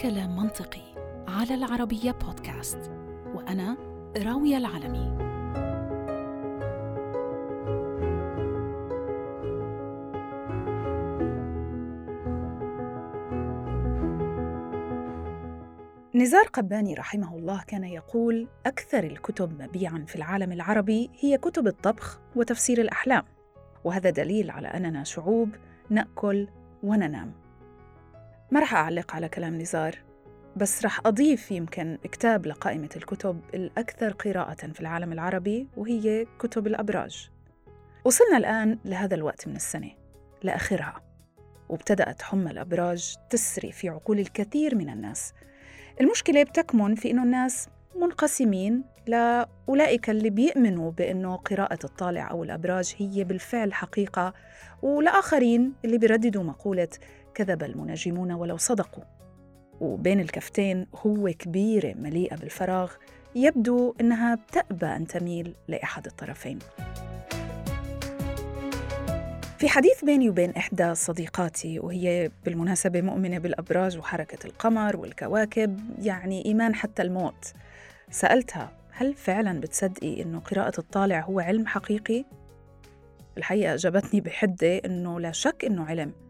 كلام منطقي على العربية بودكاست وأنا راوية العلمي. نزار قباني رحمه الله كان يقول أكثر الكتب مبيعاً في العالم العربي هي كتب الطبخ وتفسير الأحلام وهذا دليل على أننا شعوب نأكل وننام. ما رح أعلق على كلام نزار بس رح أضيف يمكن كتاب لقائمة الكتب الأكثر قراءة في العالم العربي وهي كتب الأبراج. وصلنا الآن لهذا الوقت من السنة لآخرها. وابتدأت حمى الأبراج تسري في عقول الكثير من الناس. المشكلة بتكمن في إنه الناس منقسمين لأولئك اللي بيؤمنوا بأنه قراءة الطالع أو الأبراج هي بالفعل حقيقة ولآخرين اللي بيرددوا مقولة كذب المنجمون ولو صدقوا. وبين الكفتين هو كبيرة مليئة بالفراغ يبدو أنها بتأبى أن تميل لأحد الطرفين. في حديث بيني وبين إحدى صديقاتي وهي بالمناسبة مؤمنة بالأبراج وحركة القمر والكواكب يعني إيمان حتى الموت. سألتها هل فعلا بتصدقي إنه قراءة الطالع هو علم حقيقي؟ الحقيقة أجابتني بحدة إنه لا شك إنه علم.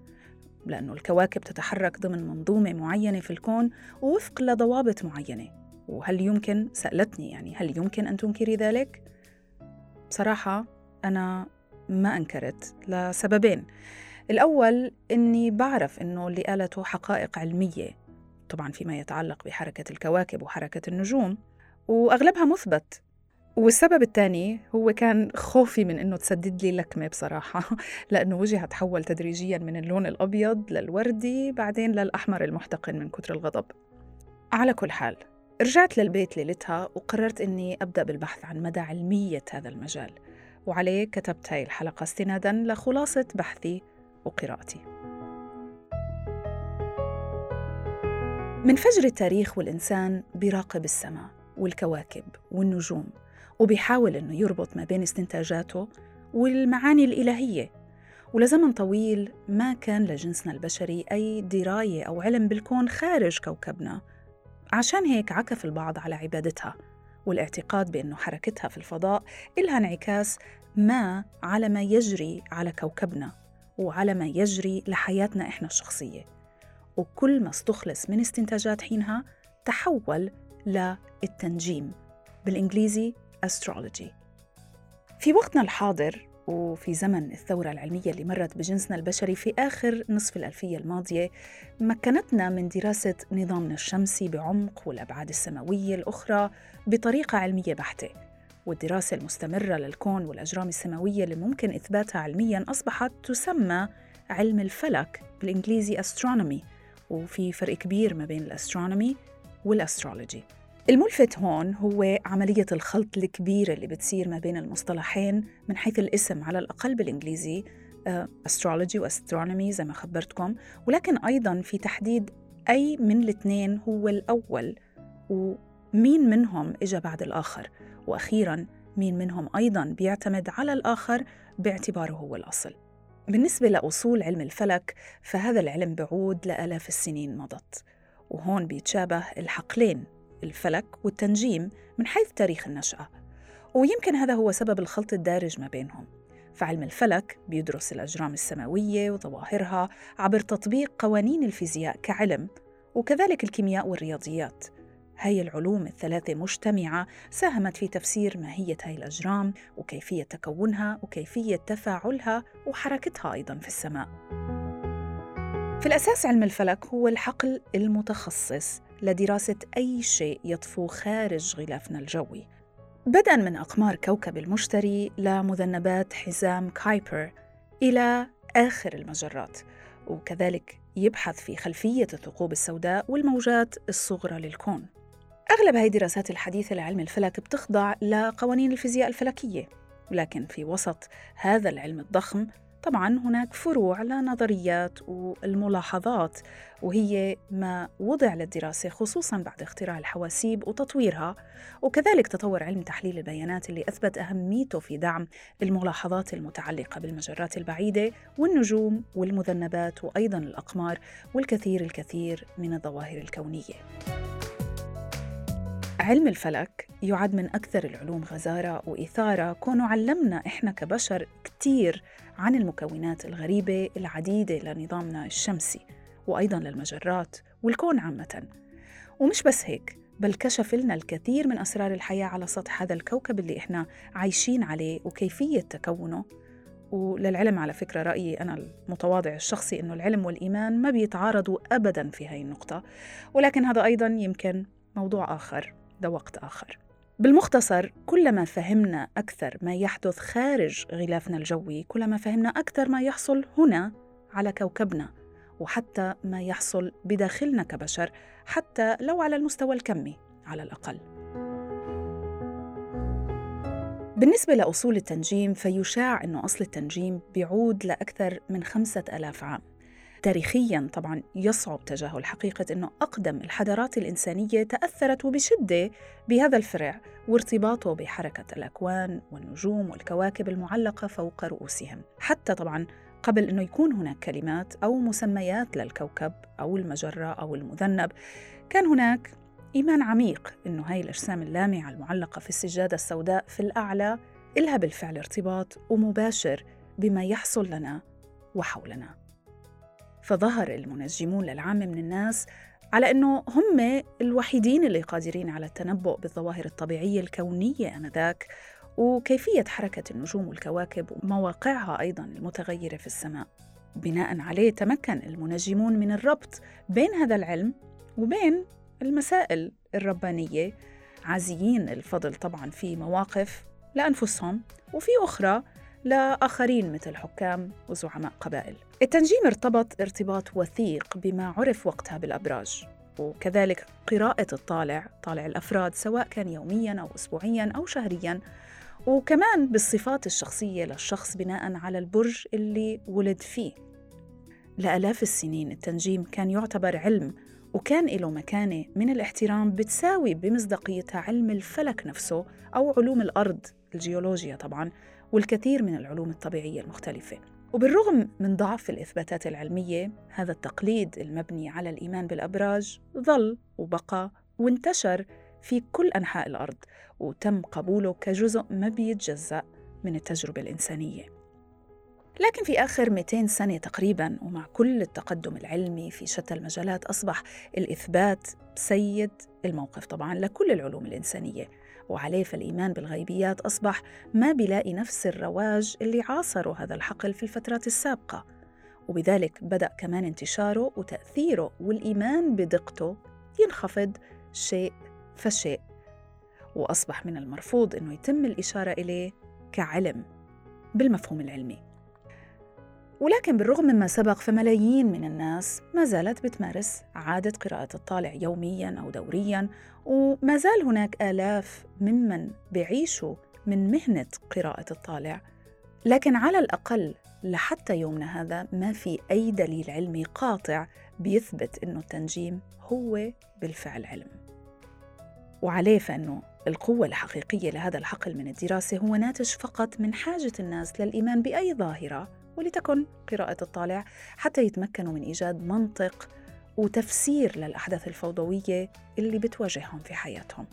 لأنه الكواكب تتحرك ضمن منظومة معينة في الكون ووفق لضوابط معينة. وهل يمكن سألتني يعني هل يمكن أن تنكري ذلك؟ بصراحة أنا ما أنكرت لسببين. الأول إني بعرف إنه اللي قالته حقائق علمية طبعا فيما يتعلق بحركة الكواكب وحركة النجوم وأغلبها مثبت. والسبب الثاني هو كان خوفي من إنه تسدد لي لكمة بصراحة لأنه وجهها تحول تدريجيا من اللون الأبيض للوردي بعدين للأحمر المحتقن من كثر الغضب. على كل حال رجعت للبيت ليلتها وقررت إني أبدأ بالبحث عن مدى علمية هذا المجال وعليه كتبت هاي الحلقة استنادا لخلاصة بحثي وقراءتي. من فجر التاريخ والإنسان بيراقب السماء والكواكب والنجوم وبيحاول إنه يربط ما بين استنتاجاته والمعاني الإلهية. ولزمن طويل ما كان لجنسنا البشري أي دراية أو علم بالكون خارج كوكبنا. عشان هيك عكف البعض على عبادتها والاعتقاد بأنه حركتها في الفضاء إلها انعكاس ما على ما يجري على كوكبنا وعلى ما يجري لحياتنا إحنا الشخصية. وكل ما استخلص من استنتاجات حينها تحول للتنجيم. بالإنجليزي astrology. في وقتنا الحاضر وفي زمن الثورة العلمية اللي مرت بجنسنا البشري في آخر نصف الألفية الماضية مكنتنا من دراسة نظامنا الشمسي بعمق والأبعاد السماوية الأخرى بطريقة علمية بحتة. والدراسة المستمرة للكون والأجرام السماوية اللي ممكن إثباتها علمياً أصبحت تسمى علم الفلك بالإنجليزي astronomy. وفي فرق كبير ما بين ال astronomy وال astrology الملفت هون هو عملية الخلط الكبيرة اللي بتصير ما بين المصطلحين من حيث الاسم على الأقل بالإنجليزي astrology و astronomy زي ما خبرتكم. ولكن أيضا في تحديد أي من الاثنين هو الأول. ومين منهم إجا بعد الآخر؟ وأخيرا مين منهم أيضا بيعتمد على الآخر باعتباره هو الأصل. بالنسبة لأصول علم الفلك فهذا العلم بعود لآلاف السنين مضت. وهون بيتشابه الحقلين. الفلك والتنجيم من حيث تاريخ النشأة. ويمكن هذا هو سبب الخلط الدارج ما بينهم. فعلم الفلك بيدرس الأجرام السماوية وظواهرها عبر تطبيق قوانين الفيزياء كعلم وكذلك الكيمياء والرياضيات. هاي العلوم الثلاثة مجتمعة ساهمت في تفسير ماهية هاي الأجرام وكيفية تكونها وكيفية تفاعلها وحركتها أيضا في السماء. في الأساس علم الفلك هو الحقل المتخصص لدراسة أي شيء يطفو خارج غلافنا الجوي. بدءا من أقمار كوكب المشتري لمذنبات حزام كايبر إلى آخر المجرات وكذلك يبحث في خلفية الثقوب السوداء والموجات الصغرى للكون. أغلب هذه الدراسات الحديثة لعلم الفلك بتخضع لقوانين الفيزياء الفلكية لكن في وسط هذا العلم الضخم طبعا هناك فروع لنظريات والملاحظات وهي ما وضع للدراسة خصوصا بعد اختراع الحواسيب وتطويرها. وكذلك تطور علم تحليل البيانات اللي أثبت أهميته في دعم الملاحظات المتعلقة بالمجرات البعيدة والنجوم والمذنبات وأيضا الأقمار والكثير الكثير من الظواهر الكونية. علم الفلك يعد من أكثر العلوم غزارة وإثارة. كونه علمنا إحنا كبشر كتير عن المكونات الغريبة العديدة لنظامنا الشمسي وأيضا للمجرات والكون عامة. ومش بس هيك بل كشف لنا الكثير من أسرار الحياة على سطح هذا الكوكب اللي إحنا عايشين عليه وكيفية تكونه. وللعلم على فكرة رأيي أنا المتواضع الشخصي أنه العلم والإيمان ما بيتعارضوا أبدا في هاي النقطة. ولكن هذا أيضا يمكن موضوع آخر ده وقت آخر. بالمختصر كلما فهمنا أكثر ما يحدث خارج غلافنا الجوي كلما فهمنا أكثر ما يحصل هنا على كوكبنا وحتى ما يحصل بداخلنا كبشر حتى لو على المستوى الكمي على الأقل. بالنسبة لأصول التنجيم فيشاع أن أصل التنجيم بيعود لأكثر من خمسة ألاف عام. تاريخيا طبعا يصعب تجاهل حقيقة أنه أقدم الحضارات الإنسانية تأثرت وبشدة بهذا الفرع وارتباطه بحركة الأكوان والنجوم والكواكب المعلقة فوق رؤوسهم. حتى طبعا قبل أنه يكون هناك كلمات أو مسميات للكوكب أو المجرة أو المذنب كان هناك إيمان عميق أنه هاي الأجسام اللامعة المعلقة في السجادة السوداء في الأعلى إلها بالفعل ارتباط ومباشر بما يحصل لنا وحولنا. فظهر المنجمون للعامة من الناس على أنه هم الوحيدين اللي قادرين على التنبؤ بالظواهر الطبيعية الكونية آنذاك وكيفية حركة النجوم والكواكب ومواقعها أيضا المتغيرة في السماء. بناء عليه تمكن المنجمون من الربط بين هذا العلم وبين المسائل الربانية. عازيين الفضل طبعا في مواقف لأنفسهم وفي أخرى لآخرين مثل حكام وزعماء قبائل. التنجيم ارتبط ارتباط وثيق بما عرف وقتها بالأبراج وكذلك قراءة الطالع طالع الأفراد سواء كان يومياً أو أسبوعياً أو شهرياً وكمان بالصفات الشخصية للشخص بناء على البرج اللي ولد فيه. لآلاف السنين التنجيم كان يعتبر علم وكان له مكانة من الاحترام بتساوي بمصداقيتها علم الفلك نفسه أو علوم الأرض الجيولوجيا طبعاً والكثير من العلوم الطبيعية المختلفة. وبالرغم من ضعف الإثباتات العلمية هذا التقليد المبني على الإيمان بالأبراج ظل وبقى وانتشر في كل أنحاء الأرض وتم قبوله كجزء ما بيتجزأ من التجربة الإنسانية. لكن في آخر 200 سنة تقريباً ومع كل التقدم العلمي في شتى المجالات أصبح الإثبات سيد الموقف طبعاً لكل العلوم الإنسانية. وعليه فالإيمان بالغيبيات أصبح ما بيلاقي نفس الرواج اللي عاصروا هذا الحقل في الفترات السابقة. وبذلك بدأ كمان انتشاره وتأثيره والإيمان بدقته ينخفض شيء فشيء. وأصبح من المرفوض أنه يتم الإشارة إليه كعلم بالمفهوم العلمي. ولكن بالرغم مما سبق فملايين من الناس ما زالت بتمارس عادة قراءة الطالع يومياً أو دورياً وما زال هناك آلاف ممن بيعيشوا من مهنة قراءة الطالع. لكن على الأقل لحتى يومنا هذا ما في أي دليل علمي قاطع بيثبت أنه التنجيم هو بالفعل علم. وعليه فإنه القوة الحقيقية لهذا الحقل من الدراسة هو ناتج فقط من حاجة الناس للإيمان بأي ظاهرة ولتكن قراءة الطالع حتى يتمكنوا من إيجاد منطق وتفسير للأحداث الفوضوية اللي بتواجههم في حياتهم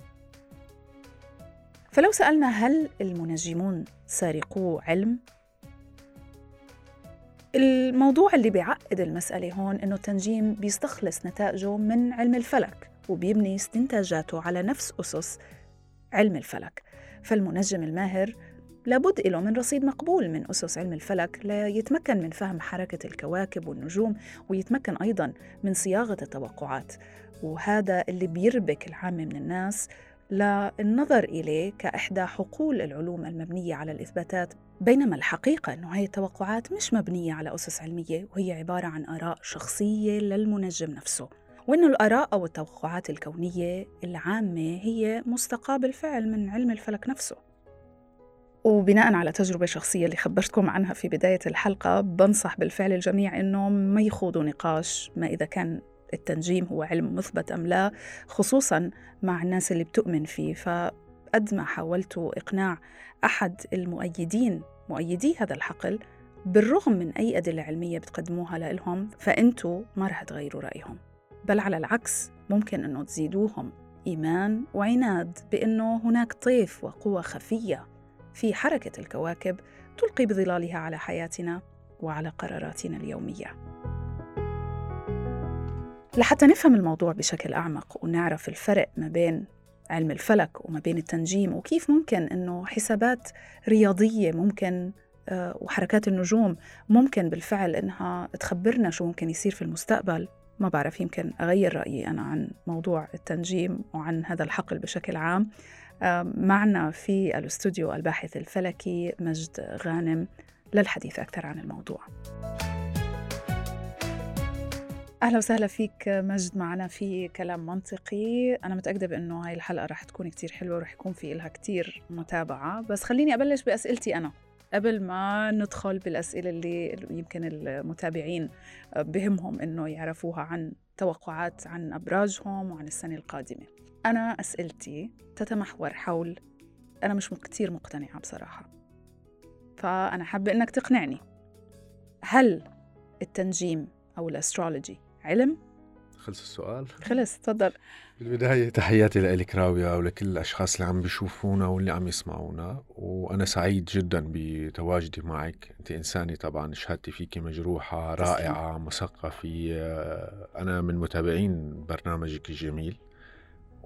فلو سألنا هل المنجمون سارقو علم؟ الموضوع اللي بيعقد المسألة هون إنه التنجيم بيستخلص نتائجه من علم الفلك وبيبني استنتاجاته على نفس أسس علم الفلك فالمنجم الماهر لابد له من رصيد مقبول من أسس علم الفلك ليتمكن من فهم حركة الكواكب والنجوم ويتمكن أيضا من صياغة التوقعات. وهذا اللي بيربك العامة من الناس للنظر إليه كإحدى حقول العلوم المبنية على الإثباتات. بينما الحقيقة أنه هذه التوقعات مش مبنية على أسس علمية وهي عبارة عن آراء شخصية للمنجم نفسه. وأنه الآراء أو التوقعات الكونية العامة هي مستقى بالفعل من علم الفلك نفسه. وبناء على تجربة شخصية اللي خبرتكم عنها في بداية الحلقة بنصح بالفعل الجميع إنه ما يخوضوا نقاش ما إذا كان التنجيم هو علم مثبت أم لا خصوصا مع الناس اللي بتؤمن فيه. فقد ما حاولت إقناع أحد المؤيدين مؤيدي هذا الحقل بالرغم من أي أدلة علمية بتقدموها لهم فأنتوا ما رح تغيروا رأيهم. بل على العكس ممكن أنه تزيدوهم إيمان وعناد بأنه هناك طيف وقوة خفية في حركة الكواكب تلقي بظلالها على حياتنا وعلى قراراتنا اليومية. لحتى نفهم الموضوع بشكل أعمق ونعرف الفرق ما بين علم الفلك وما بين التنجيم وكيف ممكن إنه حسابات رياضية ممكن آه، وحركات النجوم ممكن بالفعل إنها تخبرنا شو ممكن يصير في المستقبل ما بعرف يمكن أغير رأيي أنا عن موضوع التنجيم وعن هذا الحقل بشكل عام معنا في الاستوديو الباحث الفلكي مجد غانم للحديث أكثر عن الموضوع. أهلا وسهلا فيك مجد معنا في كلام منطقي. أنا متأكدة بأنه هاي الحلقة رح تكون كتير حلوة ورح يكون في لها كتير متابعة. بس خليني أبلش بأسئلتي أنا. قبل ما ندخل بالأسئلة اللي يمكن المتابعين بهمهم إنه يعرفوها عن توقعات عن أبراجهم وعن السنة القادمة. أنا أسئلتي تتمحور حول أنا مش كتير مقتنعة بصراحة. فأنا حابة إنك تقنعني. هل التنجيم أو الأسترولوجي علم؟ خلص السؤال. خلص تفضل. بالبداية تحياتي لك راوية ولكل الأشخاص اللي عم بيشوفونا واللي عم يسمعونا. وأنا سعيد جدا بتواجدي معك. أنت إنسانة طبعا شهادتي فيك مجروحة رائعة مثقفة. أنا من متابعين برنامجك الجميل.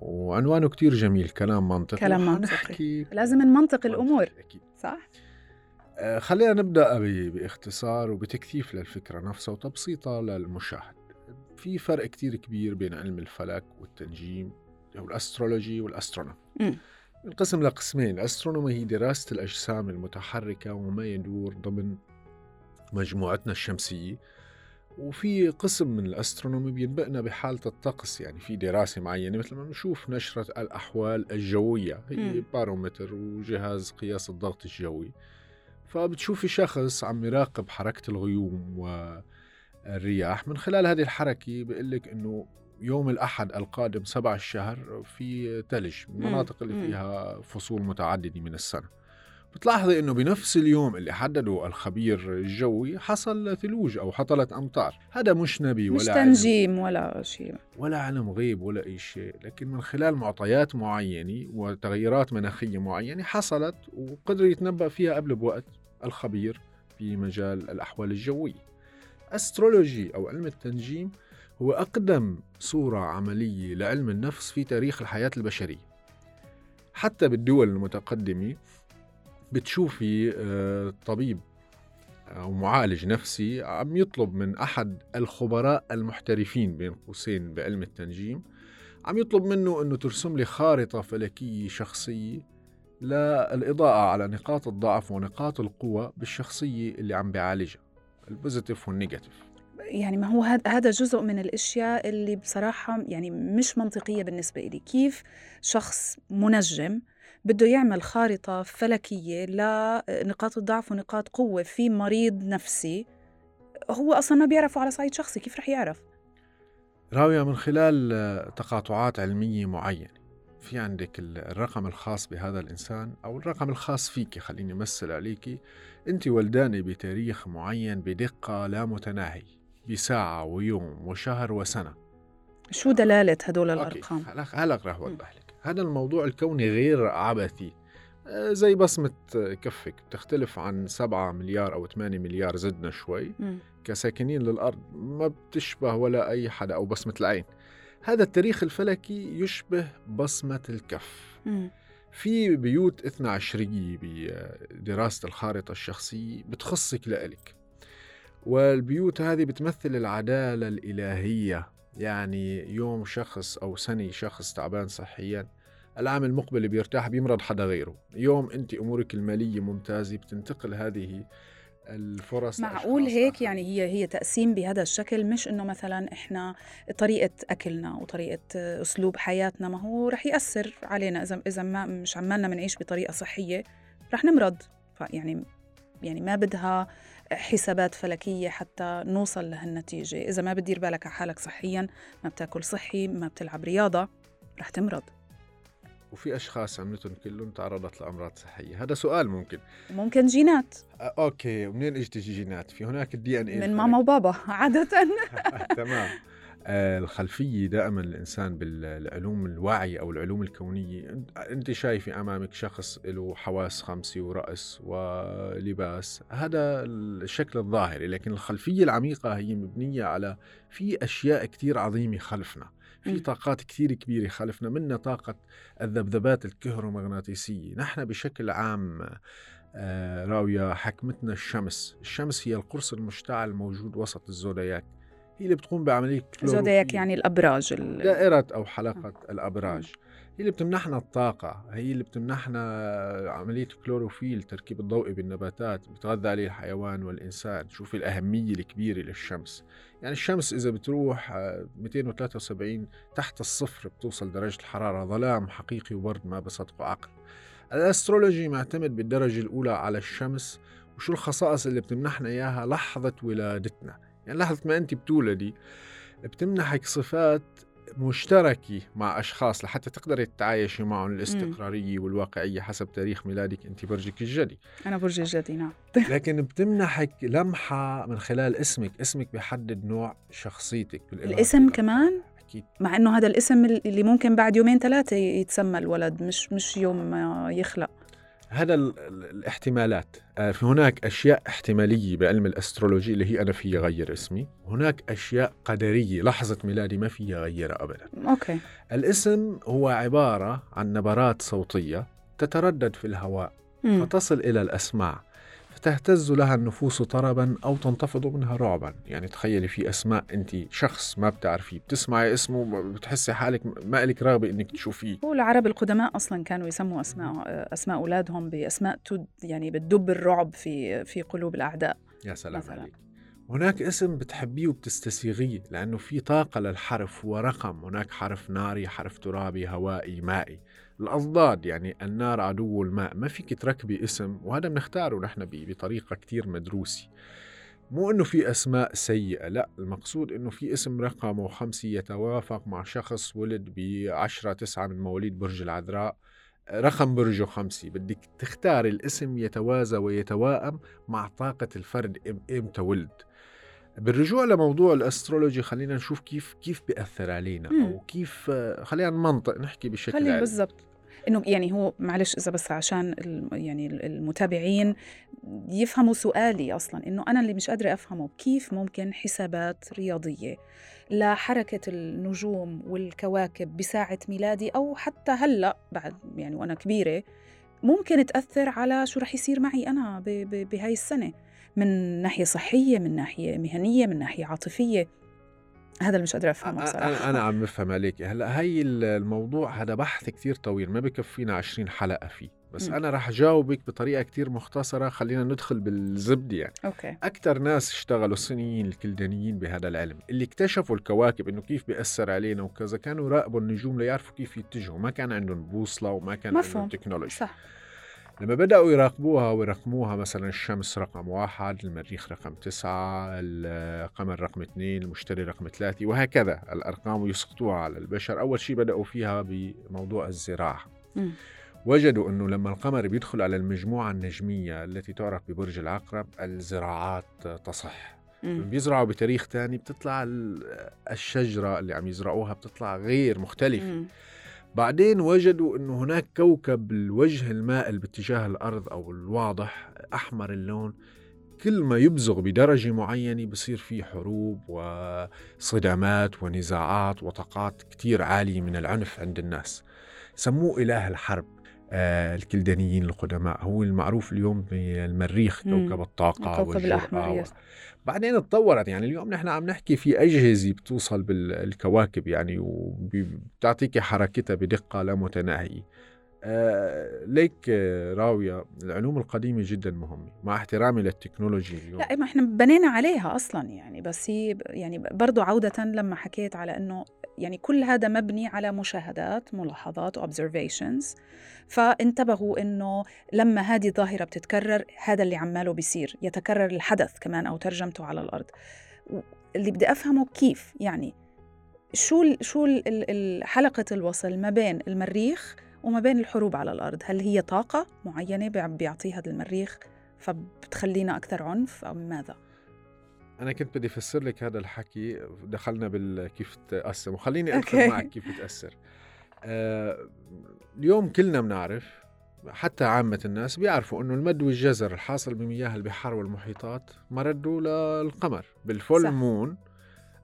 وعنوانه كتير جميل كلام منطقي كلام منطقي. لازم نمنطق الأمور. أكيد. صح؟ آه، خلينا نبدأ باختصار وبتكثيف للفكرة نفسها وتبسيطها للمشاهد. في فرق كتير كبير بين علم الفلك والتنجيم أو ال astrology وال astronomy. القسم لقسمين ال astronomy هي دراسة الأجسام المتحركة وما يدور ضمن مجموعتنا الشمسية. وفي قسم من ال astronomy بينبئنا بحالة الطقس يعني في دراسة معينة مثل ما بنشوف نشرة الأحوال الجوية هي بارومتر وجهاز قياس الضغط الجوي. فبتشوفي شخص عم يراقب حركة الغيوم والرياح. من خلال هذه الحركة بيقول لك إنه يوم الأحد القادم سبع الشهر في ثلج المناطق اللي فيها فصول متعددة من السنة. بتلاحظي إنه بنفس اليوم اللي حدده الخبير الجوي حصل ثلوج أو حصلت أمطار. هذا مش نبي ولا مش تنجيم ولا شيء. ولا علم غيب ولا أي شيء. لكن من خلال معطيات معينة وتغيرات مناخية معينة حصلت وقدر يتنبأ فيها قبل بوقت الخبير في مجال الأحوال الجوية. astrology أو علم التنجيم هو أقدم صورة عملية لعلم النفس في تاريخ الحياة البشرية. حتى بالدول المتقدمة بتشوفي آه، طبيب أو معالج نفسي عم يطلب من أحد الخبراء المحترفين بين قوسين بعلم التنجيم عم يطلب منه أنه ترسم لي خارطة فلكية شخصية للإضاءة على نقاط الضعف ونقاط القوة بالشخصية اللي عم بيعالجها ال positive وال negative يعني ما هو هذا جزء من الأشياء اللي بصراحة يعني مش منطقية بالنسبة لي كيف شخص منجم بده يعمل خارطة فلكية لنقاط الضعف ونقاط قوة في مريض نفسي. هو أصلا ما بيعرفه على صعيد شخصي كيف رح يعرف؟ راوية من خلال تقاطعات علمية معينة في عندك الرقم الخاص بهذا الإنسان أو الرقم الخاص فيك خليني أمثل عليكي أنت ولدانة بتاريخ معين بدقة لا متناهي بساعة ويوم وشهر وسنة. شو دلالة هدول الأرقام؟ هلأ رح أوضح هذا الموضوع الكوني غير عبثي. آه، زي بصمة كفك بتختلف عن 7 مليار أو 8 مليار زدنا شوي. م. كساكنين للأرض ما بتشبه ولا أي حدا أو بصمة العين. هذا التاريخ الفلكي يشبه بصمة الكف. م. في بيوت إثنى عشرية بدراسة الخارطة الشخصية بتخصك لإلك. والبيوت هذه بتمثل العدالة الإلهية. يعني يوم شخص أو سنة شخص تعبان صحيا العام المقبل بيرتاح بيمرض حدا غيره. يوم أنت أمورك المالية ممتازة بتنتقل هذه الفرص معقول هيك؟ آخر. يعني هي هي تقسيم بهذا الشكل؟ مش إنه مثلا إحنا طريقة أكلنا وطريقه أسلوب حياتنا ما هو رح يأثر علينا. إذا إذا ما مش عمالنا بنعيش بطريقة صحية رح نمرض. يعني يعني ما بدها حسابات فلكية حتى نوصل لهالنتيجة. إذا ما بتدير بالك على حالك صحيا ما بتاكل صحي ما بتلعب رياضة رح تمرض. وفي أشخاص عملتهم كلهم تعرضت لأمراض صحية. هذا سؤال ممكن. ممكن جينات. آه، okay ومنين اجت الجينات في هناك ال DNA من ماما وبابا عادة. تمام. الخلفية دائما الإنسان بالعلوم الواعية أو العلوم الكونية. أنت شايفة أمامك شخص له حواس خمسة ورأس ولباس. هذا الشكل الظاهري لكن الخلفية العميقة هي مبنية على في أشياء كتير عظيمة خلفنا. في طاقات كثير كبيرة خلفنا منها طاقة الذبذبات الكهرومغناطيسية. نحن بشكل عام آه، راوية حكمتنا الشمس. الشمس هي القرص المشتعل الموجود وسط الزودياك. هي اللي بتقوم بعملية زودياك يعني الأبراج دائرة أو حلقة الأبراج. هي اللي بتمنحنا الطاقة هي اللي بتمنحنا عملية كلوروفيل التركيب الضوئي بالنباتات بتغذى عليه الحيوان والإنسان. شوفي الأهمية الكبيرة للشمس. يعني الشمس إذا بتروح 273 آه، تحت الصفر بتوصل درجة الحرارة. ظلام حقيقي وبرد ما بصدقه عقل. الأسترولوجي معتمد بالدرجة الأولى على الشمس. وشو الخصائص اللي بتمنحنا إياها؟ لحظة ولادتنا. يعني لحظة ما أنت بتولدي بتمنحك صفات مشتركة مع أشخاص لحتى تقدري تتعايشي معهم الاستقرارية والواقعية حسب تاريخ ميلادك أنت برجك الجدي. أنا برج الجدي نعم. لكن بتمنحك لمحة من خلال اسمك اسمك بيحدد نوع شخصيتك الاسم كمان؟ أكيد. مع أنه هذا الاسم اللي ممكن بعد يومين ثلاثة يتسمى الولد مش مش يوم ما يخلق. هذا الاحتمالات آه، في هناك أشياء احتمالية بعلم ال astrology اللي هي أنا في أغير اسمي هناك أشياء قدرية لحظة ميلادي ما في أغيرها أبدا okay. الاسم هو عبارة عن نبرات صوتية تتردد في الهواء م. فتصل إلى الأسماع تهتز لها النفوس طربا أو تنتفض منها رعبا. يعني تخيلي في أسماء أنت شخص ما بتعرفيه بتسمعي اسمه بتحسي حالك ما لك رغبة أنك تشوفيه. هو العرب القدماء أصلا كانوا يسموا أسماء أسماء أولادهم بأسماء تد يعني بتدب الرعب في في قلوب الأعداء. يا سلام مثلاً. عليك. هناك اسم بتحبيه وبتستسيغيه لأنه في طاقة للحرف ورقم. هناك حرف ناري حرف ترابي هوائي مائي. الأضداد يعني النار عدو الماء. ما فيك تركبي اسم وهذا بنختاره نحن بطريقة كتير مدروسة. مو إنه في أسماء سيئة لا. المقصود إنه في اسم رقمه خمسه يتوافق مع شخص ولد ب 10 9 من مواليد برج العذراء. رقم برجه خمسة. بدك تختار الاسم يتوازى ويتوائم مع طاقة الفرد إمتى ولد. بالرجوع لموضوع الأسترولوجي خلينا نشوف كيف كيف بيأثر علينا مم. أو كيف خلينا نمنطق نحكي بشكل خلينا بالضبط. إنه يعني هو معلش إذا بس عشان يعني المتابعين يفهموا سؤالي أصلا إنه أنا اللي مش قادرة أفهمه كيف ممكن حسابات رياضية لحركة النجوم والكواكب بساعة ميلادي أو حتى هلأ بعد يعني وأنا كبيرة ممكن تأثر على شو رح يصير معي أنا بهاي السنة. من ناحية صحية من ناحية مهنية من ناحية عاطفية. هذا اللي مش قادرة أفهمه بصراحة. أنا عم بفهم عليك. هلأ هي الموضوع هذا بحث كتير طويل ما بكفينا 20 حلقة فيه. بس م. أنا رح جاوبك بطريقة كتير مختصرة. خلينا ندخل بالزبدة يعني. أوكي. أكثر ناس اشتغلوا الصينيين الكلدانيين بهذا العلم. اللي اكتشفوا الكواكب إنه كيف بيأثر علينا وكذا كانوا يراقبوا النجوم ليعرفوا كيف يتجهوا. ما كان عندهم بوصلة وما كان مفهوم. عندهم تكنولوجيا. صح. لما بدأوا يراقبوها ويرقموها مثلا الشمس رقم واحد المريخ رقم تسعة القمر رقم اثنين المشتري رقم ثلاثة وهكذا الأرقام يسقطوها على البشر. أول شيء بدأوا فيها بموضوع الزراعة. م. وجدوا أنه لما القمر بيدخل على المجموعة النجمية التي تعرف ببرج العقرب الزراعات تصح. بيزرعوا بتاريخ تاني بتطلع الشجرة اللي عم يزرعوها بتطلع غير مختلفة. بعدين وجدوا إنه هناك كوكب الوجه المائل باتجاه الأرض أو الواضح أحمر اللون. كل ما يبزغ بدرجة معينة بصير في حروب وصدامات ونزاعات وطاقات كتير عالية من العنف عند الناس. سموه إله الحرب. آه الكلدانيين القدماء. هو المعروف اليوم بالمريخ كوكب الطاقة الأحمر بعدين تطورت يعني اليوم نحن عم نحكي في أجهزة بتوصل بالكواكب يعني وبتعطيك حركتها بدقة لا متناهية آه ليك راوية العلوم القديمة جدا مهمة مع احترامي للتكنولوجيا اليوم. لا ما إحنا بنينا عليها أصلا يعني بس هي يعني برضو عودة لما حكيت على إنه يعني كل هذا مبني على مشاهدات ملاحظات observations. فانتبهوا إنه لما هذه الظاهرة بتتكرر هذا اللي عماله بيصير يتكرر الحدث كمان أو ترجمته على الأرض. اللي بدي أفهمه كيف يعني شو شو حلقة الوصل ما بين المريخ وما بين الحروب على الأرض. هل هي طاقة معينة بيعطيها المريخ فبتخلينا أكثر عنف أو ماذا؟ أنا كنت بدي أفسر لك هذا الحكي دخلنا بالكيف تأثر وخليني أدخل معك كيف تأثر آه اليوم كلنا بنعرف حتى عامة الناس بيعرفوا إنه المد والجزر الحاصل بمياه البحار والمحيطات مرده للقمر. بالفول مون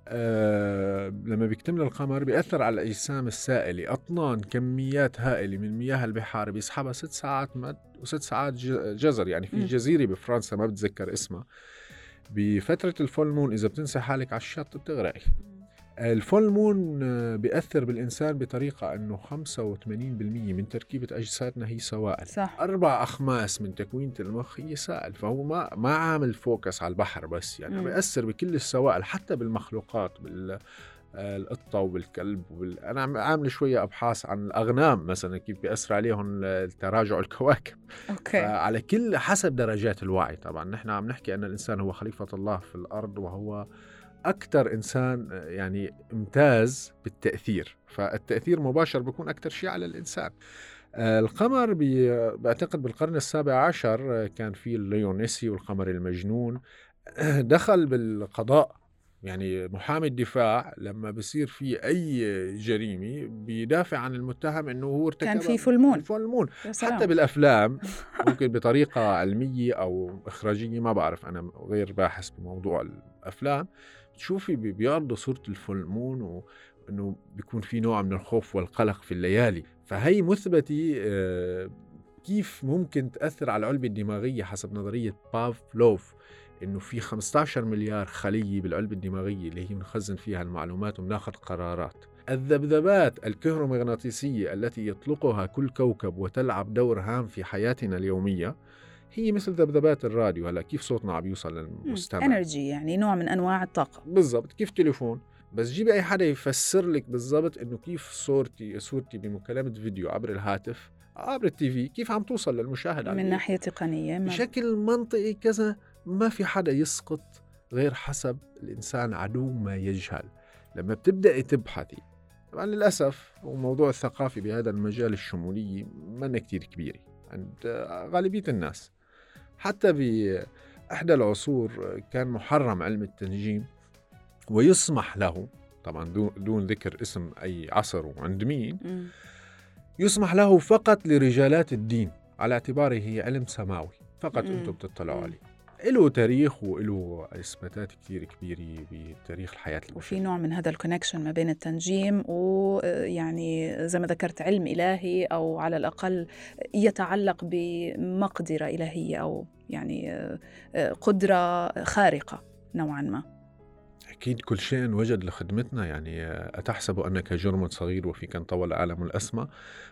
آه لما بيكتمل القمر بيأثر على الأجسام السائلة. أطنان كميات هائلة من مياه البحار بيسحبها ست ساعات مد وست ساعات جزر. يعني في جزيرة بفرنسا ما بتذكر اسمها. بفترة ال full moon إذا بتنسى حالك على الشط بتغرقي ال full moon بيأثر بالإنسان بطريقة أنه 85% من تركيبة أجسادنا هي سوائل صح. أربع أخماس من تكوينة المخ هي سائل فهو ما ما عامل focus على البحر بس يعني بيأثر بكل السوائل حتى بالمخلوقات بال القطة وبالكلب وبال... أنا عامل شوية أبحاث عن الأغنام مثلا كيف بيأثر عليهم تراجع الكواكب أوكي. على كل حسب درجات الوعي طبعا نحن عم نحكي أن الإنسان هو خليفة الله في الأرض وهو أكثر إنسان يعني امتاز بالتأثير فالتأثير مباشر بيكون أكثر شيء على الإنسان. آه، القمر بعتقد بالقرن السابع عشر كان في الليونيسي والقمر المجنون دخل بالقضاء يعني محامي الدفاع لما بصير في أي جريمة بيدافع عن المتهم إنه هو ارتكب كان في full moon full moon حتى بالأفلام ممكن بطريقة علمية أو إخراجية ما بعرف أنا غير باحث بموضوع الأفلام. تشوفي بيعرضوا صورة ال full moon وانه بيكون في نوع من الخوف والقلق في الليالي. فهي مثبتة آه، كيف ممكن تأثر على العلبة الدماغية حسب نظرية بافلوف إنه في 15 مليار خلية بالعلبة الدماغية اللي هي بنخزن فيها المعلومات وبناخذ قرارات. الذبذبات الكهرومغناطيسية التي يطلقها كل كوكب وتلعب دور هام في حياتنا اليومية هي مثل ذبذبات الراديو هلا كيف صوتنا عم يوصل للمستمع؟ energy يعني نوع من أنواع الطاقة. بالضبط كيف تليفون؟ بس جيبي أي حدا يفسر لك بالضبط إنه كيف صورتي صورتي بمكالمة فيديو عبر الهاتف عبر ال TV كيف عم توصل للمشاهد من ناحية تقنية ما. بشكل منطقي كذا ما في حدا يسقط غير حسب الإنسان عدو ما يجهل. لما بتبداي تبحثي طبعا للأسف وموضوع الثقافي بهذا المجال الشمولية ما كتير كبيرة عند غالبية الناس. حتى بإحدى العصور كان محرم علم التنجيم ويسمح له طبعا دون ذكر اسم أي عصر وعند مين يسمح له فقط لرجالات الدين على اعتباره هي علم سماوي فقط أنتم بتطلعوا عليه. له تاريخ وله اثباتات كثير كبيرة بتاريخ الحياة البشريه وفي نوع من هذا الكونكشن ما بين التنجيم ويعني زي ما ذكرت علم إلهي أو على الأقل يتعلق بمقدرة إلهية أو يعني قدرة خارقة نوعا ما. أكيد كل شيء وجد لخدمتنا يعني أتحسب أنك جرم صغير وفيك أن طول العالم الأسمى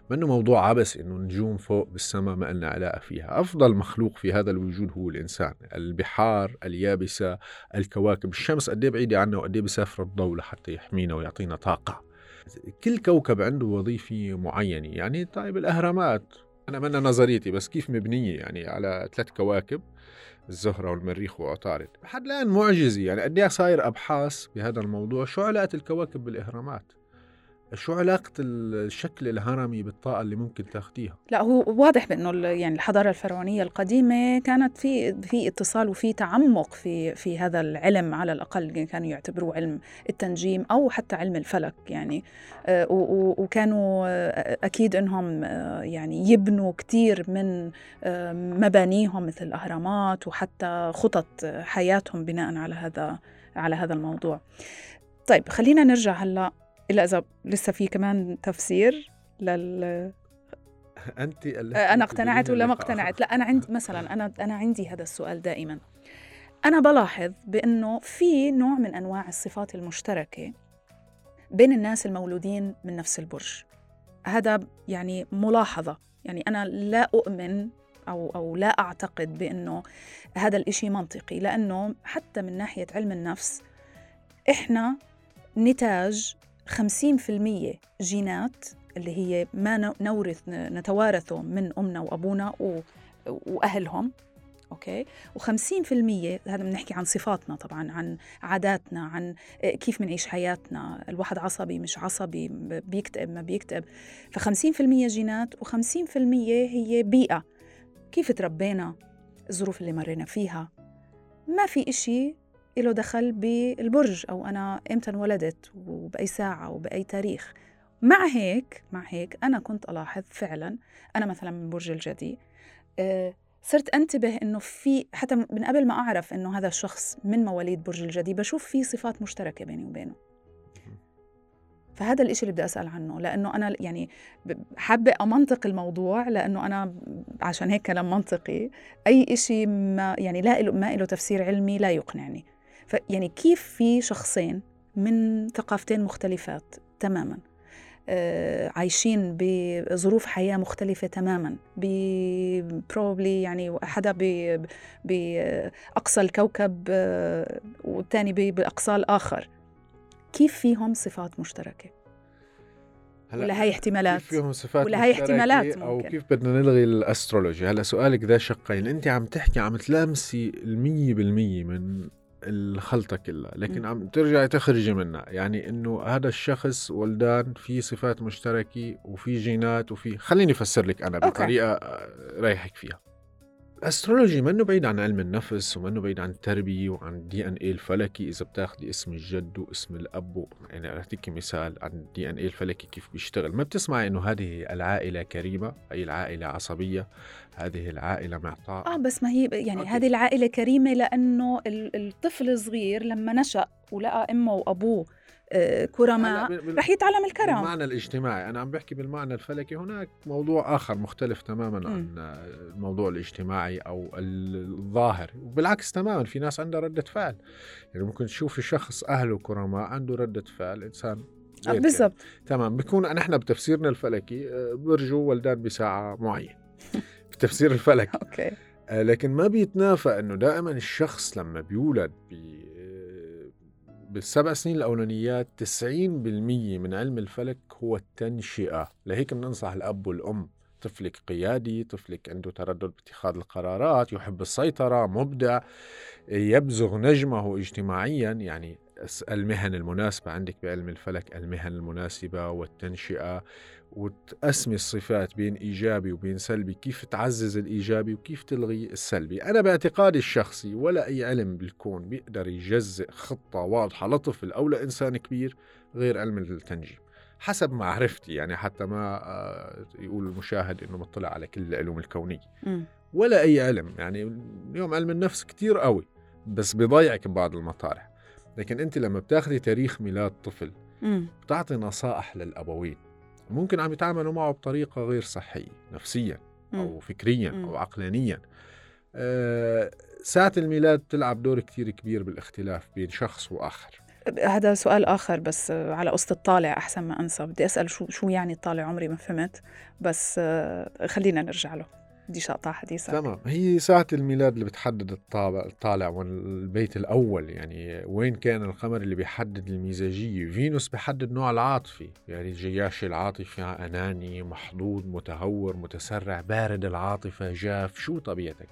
منه موضوع عبس إنه نجوم فوق بالسماء ما لنا علاقة فيها. أفضل مخلوق في هذا الوجود هو الإنسان. البحار اليابسة الكواكب. الشمس قد بعيدة عنا وقد بيسافر الضوء لحتى يحمينا ويعطينا طاقة. كل كوكب عنده وظيفة معينة. يعني طيب الأهرامات. أنا من نظريتي بس كيف مبنية يعني على ثلاث كواكب الزهرة والمريخ وعطارد؟ لحد الآن معجزة يعني قد إيه صاير أبحاث بهذا الموضوع؟ شو علاقة الكواكب بالإهرامات؟ شو علاقة الشكل الهرمي بالطاقة اللي ممكن تاخديها؟ لا هو واضح بأنه يعني الحضارة الفرعونية القديمة كانت في في اتصال وفي تعمق في في هذا العلم على الأقل كانوا يعتبروه علم التنجيم أو حتى علم الفلك يعني آه، وكانوا آه، أكيد أنهم آه، يعني يبنوا كثير من مبانيهم مثل الأهرامات وحتى خطط حياتهم بناء على هذا على هذا الموضوع. طيب خلينا نرجع هلأ إلا إذا لسه في كمان تفسير لل أنت أنا اقتنعت ولا ما اقتنعت؟ لا أنا عندي مثلا أنا أنا عندي هذا السؤال دائما. أنا بلاحظ بإنه في نوع من أنواع الصفات المشتركة بين الناس المولودين من نفس البرج. هذا يعني ملاحظة. يعني أنا لا أؤمن أو, أو لا أعتقد بأنه هذا الإشي منطقي لأنه حتى من ناحية علم النفس إحنا نتاج 50% جينات اللي هي ما نورث نتوارثه من أمنا وأبونا وأهلهم أوكي؟ و50% هذا بنحكي عن صفاتنا طبعا عن عاداتنا عن كيف بنعيش حياتنا. الواحد عصبي مش عصبي بيكتئب ما بيكتئب. ف50% جينات و50% هي بيئة. كيف تربينا؟ الظروف اللي مرينا فيها. ما في إشي له دخل بالبرج أو أنا إمتى انولدت وبأي ساعة وبأي تاريخ. مع هيك مع هيك أنا كنت ألاحظ فعلا أنا مثلا من برج الجدي أه صرت أنتبه إنه في حتى من قبل ما أعرف إنه هذا الشخص من مواليد برج الجدي بشوف في صفات مشتركة بيني وبينه. فهذا الإشي اللي بدي أسأل عنه لأنه أنا يعني حابة أمنطق الموضوع لأنه أنا عشان هيك كلام منطقي. أي إشي ما يعني لا له ما له تفسير علمي لا يقنعني. فيعني كيف في شخصين من ثقافتين مختلفات تماما؟ آه، عايشين بظروف حياة مختلفة تماما بروبلي يعني حدا بأقصى الكوكب آه، والتاني بأقصى الآخر. كيف فيهم صفات مشتركة؟ ولا هاي احتمالات؟ كيف فيهم صفات ولا هاي احتمالات ممكن. أو كيف بدنا نلغي ال astrology؟ هلا سؤالك ذا شقين. أنت عم تحكي عم تلامسي المية بالمية من الخلطة كلها لكن. عم ترجعي تخرجي منها. يعني إنه هذا الشخص ولدان في صفات مشتركة وفي جينات وفي خليني أفسر لك أنا بطريقة رايحك فيها. ال astrology منه بعيد عن علم النفس ومنه بعيد عن التربية وعن ال DNA الفلكي. إذا بتاخذي اسم الجد واسم الأب يعني أعطيكي مثال عن ال DNA الفلكي كيف بيشتغل. ما بتسمعي إنه هذه العائلة كريمة؟ هي العائلة عصبية؟ هذه العائلة معطاء؟ آه بس ما هي يعني أوكي. هذه العائلة كريمة لأنه الطفل الصغير لما نشأ ولقى أمه وأبوه كرماء رح يتعلم الكرم. بالمعنى الاجتماعي. أنا عم بحكي بالمعنى الفلكي هناك موضوع آخر مختلف تماما م. عن الموضوع الاجتماعي أو الظاهر. وبالعكس تماما في ناس عندها ردة فعل. يعني ممكن تشوف شخص أهله كرماء عنده ردة فعل إنسان آه، بالضبط. تمام. بيكون نحن بتفسيرنا الفلكي آه، برجو ولدان بساعة معينة بتفسير الفلكي. أوكي. لكن ما بيتنافى إنه دائما الشخص لما بيولد بي بالسبع سنين الأولانيات 90% من علم الفلك هو التنشئة. لهيك بننصح الأب والأم طفلك قيادي طفلك عنده تردد باتخاذ القرارات يحب السيطرة مبدع يبزغ نجمه اجتماعيا. يعني المهن المناسبة عندك بعلم الفلك المهن المناسبة والتنشئة. وتقسمي الصفات بين إيجابي وبين سلبي كيف تعزز الإيجابي وكيف تلغي السلبي؟ أنا باعتقادي الشخصي ولا أي علم بالكون بيقدر يجزئ خطة واضحة لطفل أو لإنسان كبير غير علم التنجيم. حسب معرفتي يعني حتى ما آه، يقول المشاهد إنه مطلع على كل العلوم الكونية. ولا أي علم يعني اليوم علم النفس كتير قوي بس بيضيعك ببعض المطارح. لكن أنت لما بتاخذي تاريخ ميلاد طفل بتعطي نصائح للأبوين. ممكن عم يتعاملوا معه بطريقة غير صحية نفسيا أو فكريا أو عقلانيا. أه ساعة الميلاد تلعب دور كتير كبير بالاختلاف بين شخص وآخر. هذا سؤال آخر بس على قصة الطالع أحسن ما أنسى. بدي أسأل شو شو يعني الطالع؟ عمري ما فهمت بس آه، خلينا نرجع له. بديش اقطع حديثك تمام. هي ساعة الميلاد اللي بتحدد الطالع والبيت الأول يعني وين كان القمر اللي بيحدد المزاجية؟ فينوس بيحدد نوع العاطفة يعني الجياش العاطفي أناني محظوظ متهور متسرع بارد العاطفة جاف. شو طبيعتك؟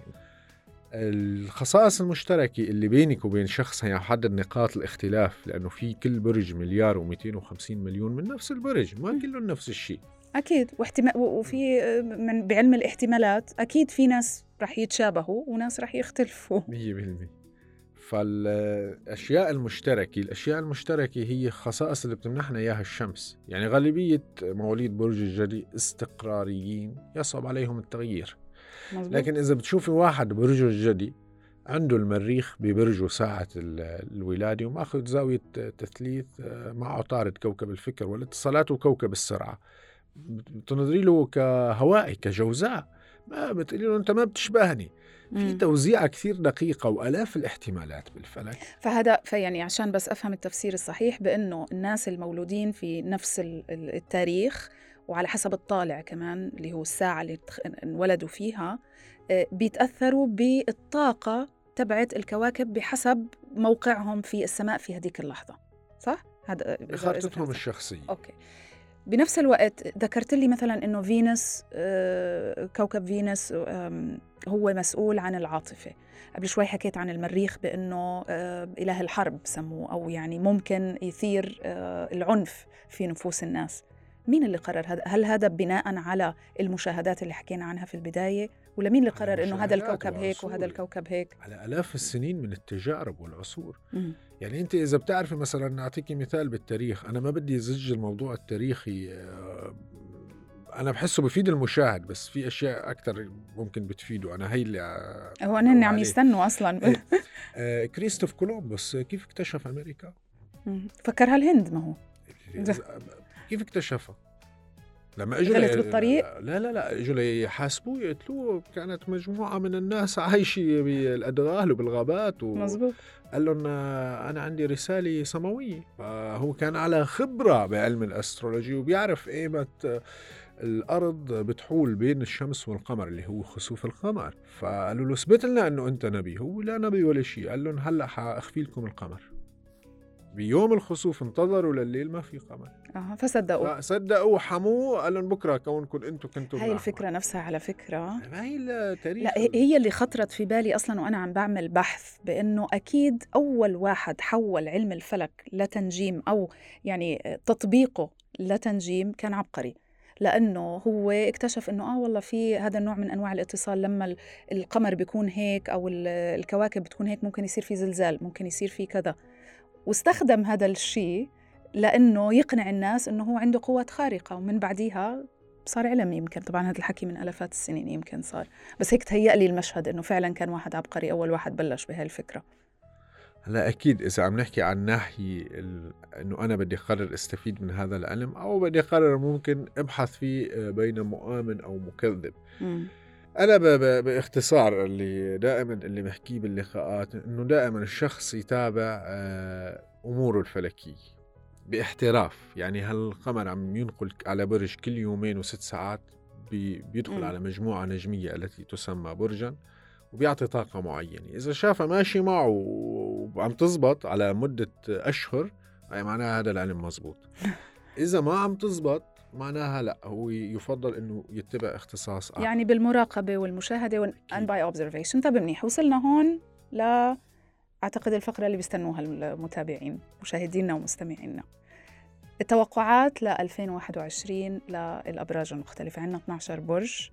الخصائص المشتركة اللي بينك وبين شخص هيحدد نقاط الاختلاف لأنه في كل برج مليار و250 مليون من نفس البرج ما كلهم نفس الشيء. أكيد. واحتمال وفي من بعلم الاحتمالات أكيد في ناس رح يتشابهوا وناس رح يختلفوا. 100% فالأشياء المشتركة الأشياء المشتركة هي خصائص اللي بتمنحنا إياها الشمس. يعني غالبية مواليد برج الجدي استقراريين يصعب عليهم التغيير. مزبوط. لكن إذا بتشوفي واحد برج الجدي عنده المريخ ببرجه ساعة الولادة ومأخذ زاوية تثليث آه، مع عطارد كوكب الفكر والاتصالات وكوكب السرعة. بتنظري له كهوائي كجوزاء. ما بتقولي له أنت ما بتشبهني. في توزيعة كثير دقيقة وآلاف الاحتمالات بالفلك. فهذا فيعني عشان بس أفهم التفسير الصحيح بأنه الناس المولودين في نفس التاريخ وعلى حسب الطالع كمان اللي هو الساعة اللي انولدوا فيها آه، بيتأثروا بالطاقة تبعت الكواكب بحسب موقعهم في السماء في هذيك اللحظة. صح؟ هذا خارطتهم الشخصية. أوكي. بنفس الوقت ذكرت لي مثلا إنه فينوس آه، كوكب فينوس هو مسؤول عن العاطفة. قبل شوي حكيت عن المريخ بإنه آه، إله الحرب سموه أو يعني ممكن يثير آه، العنف في نفوس الناس. مين اللي قرر هذا؟ هل هذا بناء على المشاهدات اللي حكينا عنها في البداية؟ ولا مين اللي قرر إنه هذا الكوكب هيك وهذا الكوكب هيك؟ على آلاف السنين من التجارب والعصور. م. يعني أنت إذا بتعرفي مثلا نعطيكي مثال بالتاريخ. أنا ما بدي زج الموضوع التاريخي آه، أنا بحسه بفيد المشاهد بس في أشياء أكثر ممكن بتفيده. أنا هي اللي هو هن عم يستنوا أصلا. إيه. آه كريستوف كولومبوس كيف اكتشف أمريكا؟ فكرها الهند ما هو. كيف اكتشفها؟ لما أجوا غلط بالطريق؟ لا لا لا أجوا ليحاسبوه يقتلوه كانت مجموعة من الناس عايشة بالأدغال وبالغابات و... مزبوط قال لهم أنا عندي رسالة سماوية. فهو كان على خبرة بعلم الأسترولوجي وبيعرف ايمت الأرض بتحول بين الشمس والقمر اللي هو خسوف القمر. فقالوا له اثبت لنا إنه أنت نبي. هو لا نبي ولا شيء. قال لهم هلأ حاخفي لكم القمر. بيوم الخسوف انتظروا لليل ما في قمر. آه فصدقوا. صدقوا وحموه قال لهم بكرة كونكم أنتم كنتم هاي الفكرة نفسها على فكرة. ما هي التاريخ لا هي اللي خطرت في بالي أصلا وأنا عم بعمل بحث بأنه أكيد أول واحد حول علم الفلك لتنجيم أو يعني تطبيقه لتنجيم كان عبقري. لأنه هو اكتشف إنه آه والله في هذا النوع من أنواع الاتصال لما القمر بيكون هيك أو الكواكب بتكون هيك ممكن يصير في زلزال ممكن يصير في كذا. واستخدم هذا الشيء لأنه يقنع الناس إنه هو عنده قوات خارقة. ومن بعديها صار علم يمكن. طبعا هذا الحكي من آلافات السنين يمكن صار. بس هيك تهيأ لي المشهد إنه فعلا كان واحد عبقري أول واحد بلش بهاي الفكرة. هلا أكيد إذا عم نحكي عن ناحية ال... إنه أنا بدي أقرر أستفيد من هذا العلم أو بدي أقرر ممكن أبحث فيه آه، بين مؤمن أو مكذب. م. أنا ب... ب... باختصار اللي دائما اللي بحكيه باللقاءات إنه دائما الشخص يتابع آه، أموره الفلكية باحتراف. يعني هالقمر عم ينقل على برج كل يومين وست ساعات بي... بيدخل م. على مجموعة نجمية التي تسمى برجا وبيعطي طاقة معينة. إذا شافها ماشي معه وعم تزبط على مدة أشهر يعني معناها هذا العلم مزبوط. إذا ما عم تزبط معناها لا هو يفضل إنه يتبع اختصاص آخر. يعني بالمراقبة والمشاهدة one by observation طيب منيح وصلنا هون ل أعتقد الفقرة اللي بيستنوها المتابعين مشاهدينا ومستمعينا. التوقعات ل 2021 للابراج المختلفة. عندنا 12 برج.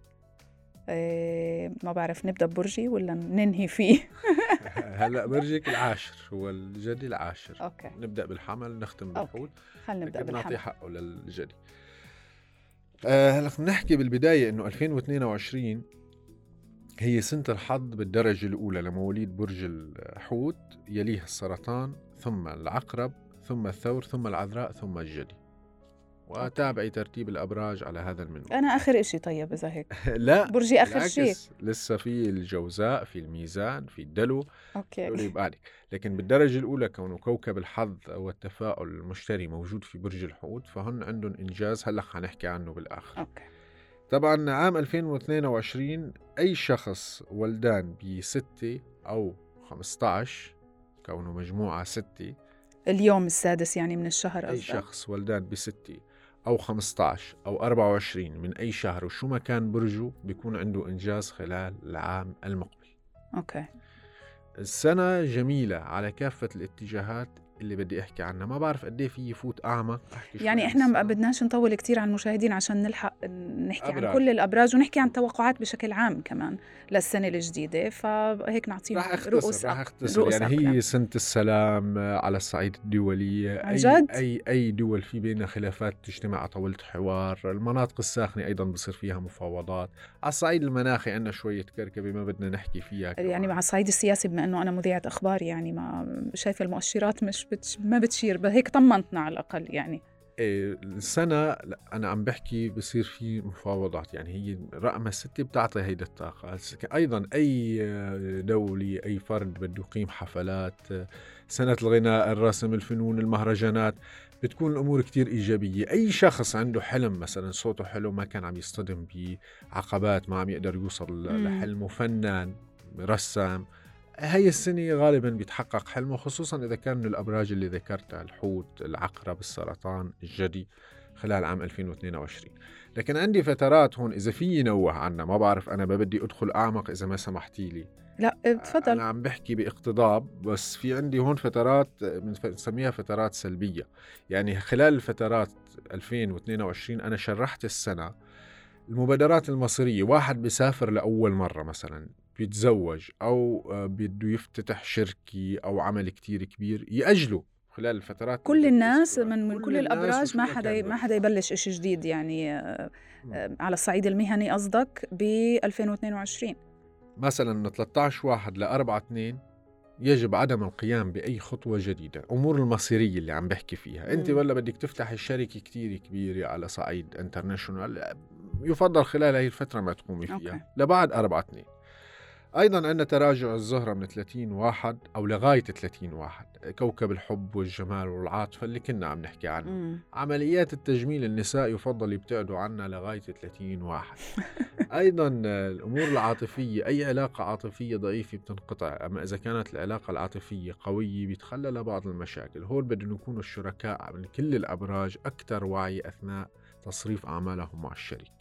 إيه ما بعرف نبدأ ببرجي ولا ننهي فيه؟ هلأ برجك العاشر هو الجدي العاشر. أوكي. نبدأ بالحمل نختم بالحوت. خلينا نبدأ بالحمل. نعطي حقه للجدي. هلأ آه نحكي بالبداية إنه 2022 هي سنة الحظ بالدرجة الأولى لمواليد برج الحوت يليها السرطان ثم العقرب ثم الثور ثم العذراء ثم الجدي. وتابعي ترتيب الأبراج على هذا المنوال. أنا آخر شيء طيب إذا هيك. لا برجي آخر شيء لسه في الجوزاء في الميزان في الدلو. أوكي. يبقى لكن بالدرجة الأولى كونه كوكب الحظ والتفاؤل المشتري موجود في برج الحوت فهن عندهم إنجاز. هلأ حنحكي عنه بالآخر. أوكي. طبعا عام 2022 أي شخص ولدان بستة أو 15 كونه مجموعة ستة اليوم السادس يعني من الشهر أي شخص ولدان بستة أو 15 أو 24 من أي شهر وشو ما كان برجه بيكون عنده إنجاز خلال العام المقبل. أوكي. السنة جميلة على كافة الاتجاهات اللي بدي أحكي عنها. ما بعرف قد إيه في يفوت اعمق أحكي يعني إحنا ما بدناش نطول كثير على المشاهدين عشان نلحق نحكي أبراج. عن كل الأبراج ونحكي عن التوقعات بشكل عام كمان للسنة الجديدة. فهيك نعطيهم رح أختصر رؤوس رح أختصر. رؤوس يعني هي سنة السلام على الصعيد الدولي. عن جد؟ اي أي دول في بينها خلافات تجتمع على طاولة حوار المناطق الساخنة أيضا بصير فيها مفاوضات. على الصعيد المناخي عندنا شوية كركبة ما بدنا نحكي فيها كمان. يعني مع الصعيد السياسي بما إنه أنا مذيعة أخبار يعني ما شايفة المؤشرات مش بتش ما بتشير هيك طمنتنا على الأقل يعني. إيه السنة لا أنا عم بحكي بصير في مفاوضات يعني هي رقم ستة بتعطي هيدا الطاقة. أيضا أي دولة أي فرد بده يقيم حفلات سنة الغناء الرسم الفنون المهرجانات بتكون الأمور كتير إيجابية. أي شخص عنده حلم مثلا صوته حلو ما كان عم يصطدم بعقبات ما عم يقدر يوصل. لحلمه فنان رسام هاي السنة غالبا بيتحقق حلمه خصوصا إذا كان من الأبراج اللي ذكرتها الحوت العقرب السرطان الجدي خلال عام 2022 لكن عندي فترات هون إذا في نوه عنها ما بعرف أنا ما بدي أدخل أعمق إذا ما سمحتي لي. لا آه، تفضل. أنا عم بحكي باقتضاب بس في عندي هون فترات بنسميها فترات سلبية. يعني خلال الفترات 2022 أنا شرحت السنة المبادرات المصرية واحد بيسافر لأول مرة مثلا. بيتزوج أو آه، بده يفتتح شركة أو عمل كتير كبير يأجله خلال الفترات كل الناس. من من كل الناس الأبراج ما حدا ما. حدا يبلش شيء جديد يعني آه،. آه، على الصعيد المهني قصدك ب 2022 مثلا من 13 واحد ل 4 2 يجب عدم القيام بأي خطوة جديدة أمور المصيرية اللي عم بحكي فيها أنت. ولا بدك تفتحي شركة كتير كبيرة على صعيد انترناشونال يفضل خلال هاي الفترة ما تقومي فيها أوكي. لبعد 4 2 أيضا عندنا تراجع الزهرة من 30 واحد أو لغاية 30 واحد كوكب الحب والجمال والعاطفة اللي كنا عم نحكي عنه. مم. عمليات التجميل النساء يفضل يبتعدوا عنها لغاية 30 واحد. أيضا الأمور العاطفية أي علاقة عاطفية ضعيفة بتنقطع أما إذا كانت العلاقة العاطفية قوية بيتخللها بعض المشاكل. هون بدهم يكونوا الشركاء من كل الأبراج أكثر وعي أثناء تصريف أعمالهم مع الشريك.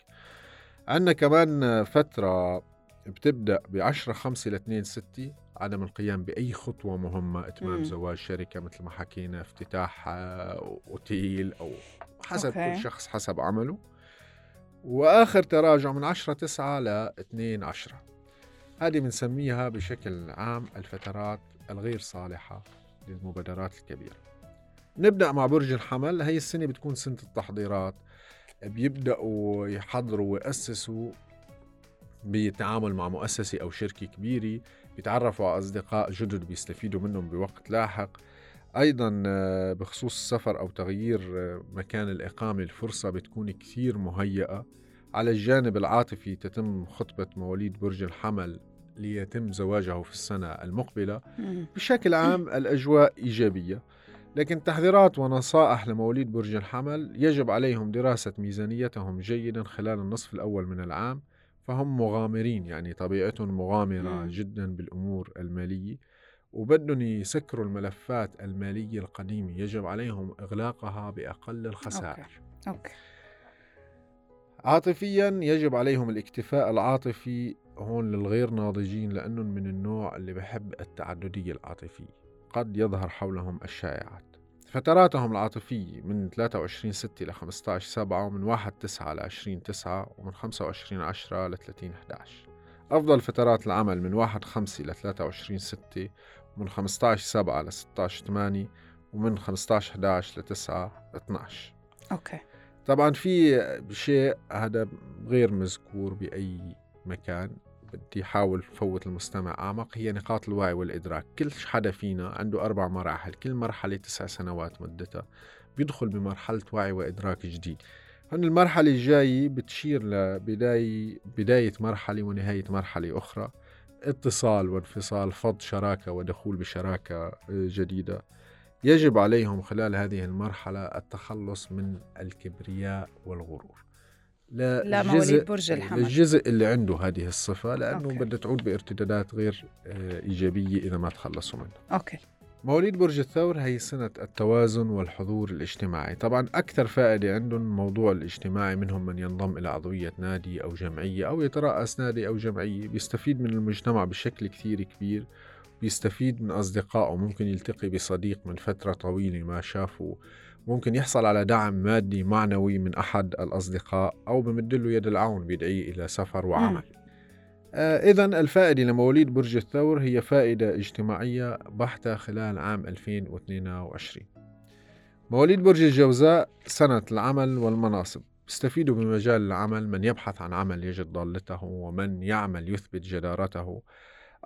عندنا كمان فترة بتبدأ ب 10 5 ل 2 6 عدم القيام بأي خطوة مهمة إتمام مم. زواج شركة مثل ما حكينا افتتاح آه، أوتيل أو حسب أوكي. كل شخص حسب عمله. وآخر تراجع من 10 9 ل 2 10 هذه بنسميها بشكل عام الفترات الغير صالحة للمبادرات الكبيرة. نبدأ مع برج الحمل. هي السنة بتكون سنة التحضيرات. بيبدأوا يحضروا ويأسسوا بالتعامل مع مؤسسة أو شركة كبيرة بيتعرفوا على أصدقاء جدد بيستفيدوا منهم بوقت لاحق. أيضا آه، بخصوص السفر أو تغيير آه، مكان الإقامة الفرصة بتكون كثير مهيئة. على الجانب العاطفي تتم خطبة مواليد برج الحمل ليتم زواجه في السنة المقبلة. بشكل عام الأجواء إيجابية. لكن تحذيرات ونصائح لمواليد برج الحمل يجب عليهم دراسة ميزانيتهم جيدا خلال النصف الأول من العام. فهم مغامرين يعني طبيعتهم مغامرة مم. جدا بالأمور المالية وبدهم يسكروا الملفات المالية القديمة يجب عليهم إغلاقها بأقل الخسائر. أوكي. عاطفيا يجب عليهم الاكتفاء العاطفي هون للغير ناضجين لأنهم من النوع اللي بحب التعددية العاطفية قد يظهر حولهم الشائعات. فتراتهم العاطفية من 23 6 ل 15 7 ومن 1 9 ل 20 9 ومن 25 10 ل 30 11 أفضل فترات العمل من 1 5 ل 23 6 ومن 15 7 ل 16 8 ومن 15 11 ل 9 12 أوكي. طبعا في شيء هذا غير مذكور بأي مكان. بدي أحاول فوت المستمع أعمق هي نقاط الوعي والإدراك. كل حدا فينا عنده أربع مراحل كل مرحلة تسع سنوات مدتها بيدخل بمرحلة وعي وإدراك جديد. هون المرحلة الجاية بتشير لبداية بداية مرحلة ونهاية مرحلة أخرى. اتصال وانفصال فض شراكة ودخول بشراكة جديدة. يجب عليهم خلال هذه المرحلة التخلص من الكبرياء والغرور. لا مواليد برج الحمل. للجزء اللي عنده هذه الصفة لأنه أوكي. بدها تعود بارتدادات غير آه، إيجابية إذا ما تخلصوا منها أوكي مواليد برج الثور هي سنة التوازن والحضور الاجتماعي طبعا أكثر فائدة عندهم موضوع الاجتماعي منهم من ينضم إلى عضوية نادي أو جمعية أو يترأس نادي أو جمعية بيستفيد من المجتمع بشكل كثير كبير بيستفيد من أصدقائه ممكن يلتقي بصديق من فترة طويلة ما شافه ممكن يحصل على دعم مادي معنوي من أحد الأصدقاء أو بمدله يد العون بيدعيه إلى سفر وعمل. آه إذا الفائدة لمواليد برج الثور هي فائدة اجتماعية بحتة خلال عام 2022 مواليد برج الجوزاء سنة العمل والمناصب. بيستفيدوا بمجال العمل من يبحث عن عمل يجد ضالته ومن يعمل يثبت جدارته.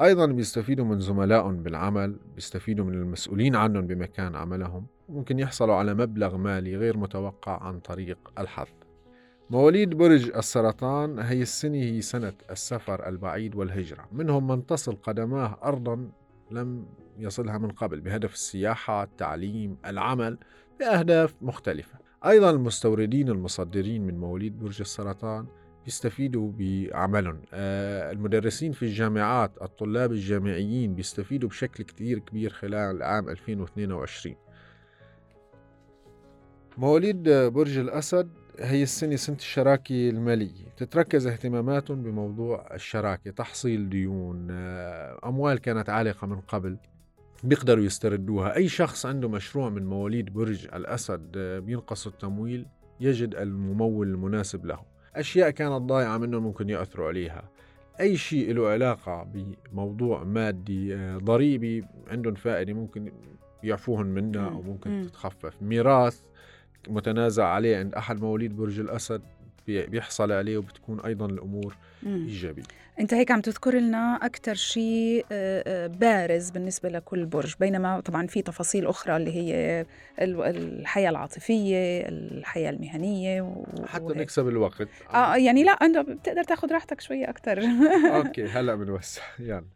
أيضا بيستفيدوا من زملائهم بالعمل بيستفيدوا من المسؤولين عنهم بمكان عملهم. ممكن يحصلوا على مبلغ مالي غير متوقع عن طريق الحظ. مواليد برج السرطان هي السنة هي سنة السفر البعيد والهجرة. منهم من تصل قدماه أرضا لم يصلها من قبل بهدف السياحة التعليم العمل بأهداف مختلفة. أيضا المستوردين المصدرين من مواليد برج السرطان بيستفيدوا بعملهم. آه، المدرسين في الجامعات الطلاب الجامعيين بيستفيدوا بشكل كتير كبير خلال العام 2022 مواليد برج الأسد هي السنة سنة الشراكة المالية. تتركز اهتماماتهم بموضوع الشراكة تحصيل ديون آه، أموال كانت عالقة من قبل بيقدروا يستردوها. أي شخص عنده مشروع من مواليد برج الأسد آه، بينقص التمويل يجد الممول المناسب له. أشياء كانت ضايعة منه ممكن يأثروا عليها. أي شيء له علاقة بموضوع مادي آه، ضريبي عندهم فائدة ممكن يعفوهن منها أو ممكن تتخفف. ميراث متنازع عليه عند أحد مواليد برج الأسد بيحصل عليه وبتكون أيضا الأمور مم. إيجابية. أنت هيك عم تذكر لنا أكثر شيء آه، آه، بارز بالنسبة لكل برج بينما طبعا في تفاصيل أخرى اللي هي الحياة العاطفية الحياة المهنية و... حتى نكسب الوقت. آه يعني لا أنت بتقدر تاخذ راحتك شوية أكثر أوكي هلأ بنوسع. يعني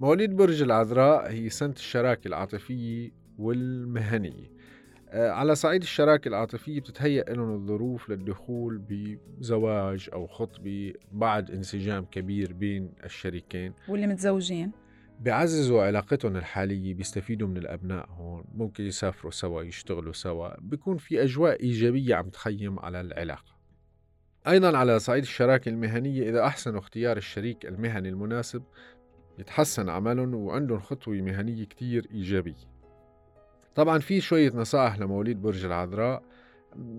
مواليد برج العذراء هي سنة الشراكة العاطفية والمهنية. آه، على صعيد الشراكة العاطفية بتتهيأ لهم الظروف للدخول بزواج أو خطبة بعد انسجام كبير بين الشريكين. واللي متزوجين. بيعززوا علاقتهم الحالية بيستفيدوا من الأبناء هون ممكن يسافروا سوا يشتغلوا سوا بيكون في أجواء إيجابية عم تخيم على العلاقة. أيضا على صعيد الشراكة المهنية إذا أحسنوا اختيار الشريك المهني المناسب يتحسن عملهم وعندهم خطوة مهنية كتير إيجابية. طبعا في شوية نصائح لمواليد برج العذراء.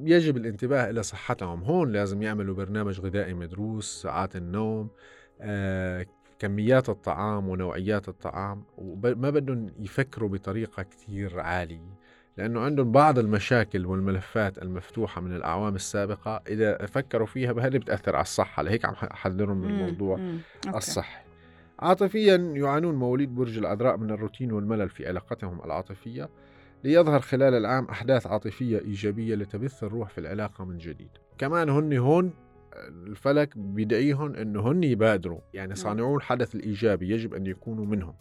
يجب الانتباه إلى صحتهم. هون لازم يعملوا برنامج غذائي مدروس ساعات النوم آه، كميات الطعام ونوعيات الطعام. وما بدهم يفكروا بطريقة كتير عالية لأنه عندهم بعض المشاكل والملفات المفتوحة من الأعوام السابقة. إذا فكروا فيها بهذه بتأثر على الصحة؟ لهيك عم أحذرهم من الموضوع الصحي. عاطفيا يعانون مواليد برج العذراء من الروتين والملل في علاقتهم العاطفية. ليظهر خلال العام أحداث عاطفية إيجابية لتبث الروح في العلاقة من جديد. كمان هن هون الفلك بدعيهم أنه هن يبادروا. يعني نعم. صانعو الحدث الإيجابي يجب أن يكونوا منهم.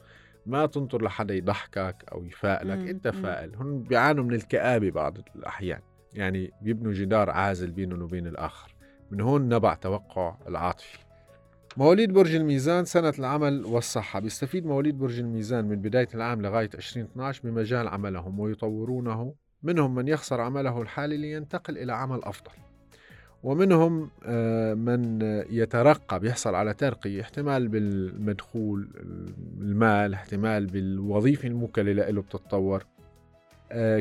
ما تنطر لحدا يضحكك أو يفائلك أنت فائل هن بيعانوا من الكآبة بعض الأحيان. يعني بيبنوا جدار عازل بينهم وبين الآخر. من هون نبع توقع العاطفي. مواليد برج الميزان سنة العمل والصحة. بيستفيد مواليد برج الميزان من بداية العام لغاية 2012 بمجال عملهم ويطورونه. منهم من يخسر عمله الحالي لينتقل إلى عمل أفضل. ومنهم آه، من يترقى بيحصل على ترقية احتمال بالمدخول المال احتمال بالوظيفة الموكلة له بتتطور.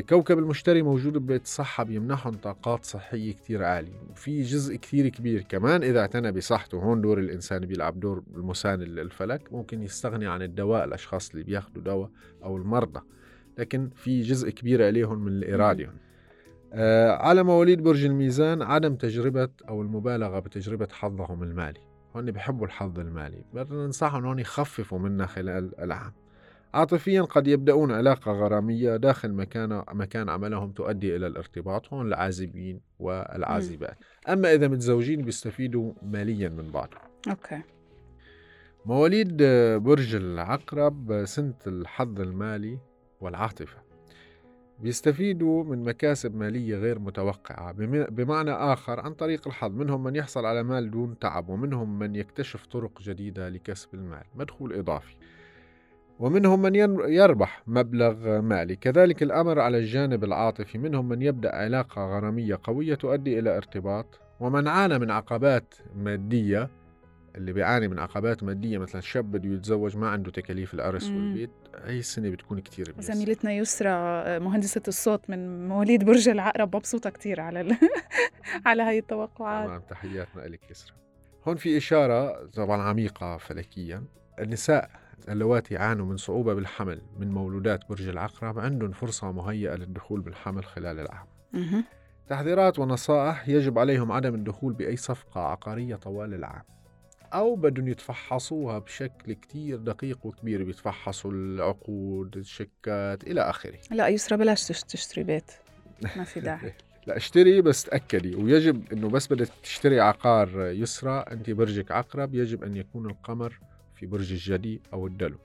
كوكب المشتري موجود ببيت الصحة بيمنحهم طاقات صحية كتير عالية في جزء كتير كبير كمان إذا اعتنى بصحته. هون دور الإنسان بيلعب دور المساند للفلك ممكن يستغني عن الدواء الأشخاص اللي بياخدوا دواء أو المرضى لكن في جزء كبير عليهم من الإرادة آه على مواليد برج الميزان عدم تجربة أو المبالغة بتجربة حظهم المالي. هون بيحبوا الحظ المالي ننصحهم هون يخففوا منه خلال العام. عاطفيا قد يبدأون علاقة غرامية داخل مكان مكان عملهم تؤدي إلى الارتباط هون العازبين والعازبات. أما إذا متزوجين بيستفيدوا ماليا من بعض. أوكي. مواليد برج العقرب سنة الحظ المالي والعاطفة بيستفيدوا من مكاسب مالية غير متوقعة بمعنى آخر عن طريق الحظ. منهم من يحصل على مال دون تعب ومنهم من يكتشف طرق جديدة لكسب المال مدخول إضافي. ومنهم من يربح مبلغ مالي. كذلك الأمر على الجانب العاطفي. منهم من يبدأ علاقة غرامية قوية تؤدي إلى ارتباط. ومن عانى من عقبات مادية اللي بيعاني من عقبات مادية مثلا شاب بده يتزوج ما عنده تكاليف الأرس والبيت هي السنة بتكون كتير زميلتنا يسرى مهندسة الصوت من مواليد برج العقرب مبسوطة كتير على ال... على هاي التوقعات. تمام تحياتنا لك يسرى. هون في إشارة طبعا عميقة فلكيا. النساء اللواتي يعانوا من صعوبة بالحمل من مولودات برج العقرب عندهم فرصة مهيئة للدخول بالحمل خلال العام. تحذيرات ونصائح يجب عليهم عدم الدخول بأي صفقة عقارية طوال العام أو بدهم يتفحصوها بشكل كتير دقيق وكبير بيتفحصوا العقود الشيكات إلى آخره. لا يسرى بلاش تشتري بيت. ما في داعي. لا اشتري بس تأكدي. ويجب أنه بس بدك تشتري عقار يسرى أنت برجك عقرب يجب أن يكون القمر في برج الجدي أو الدلو.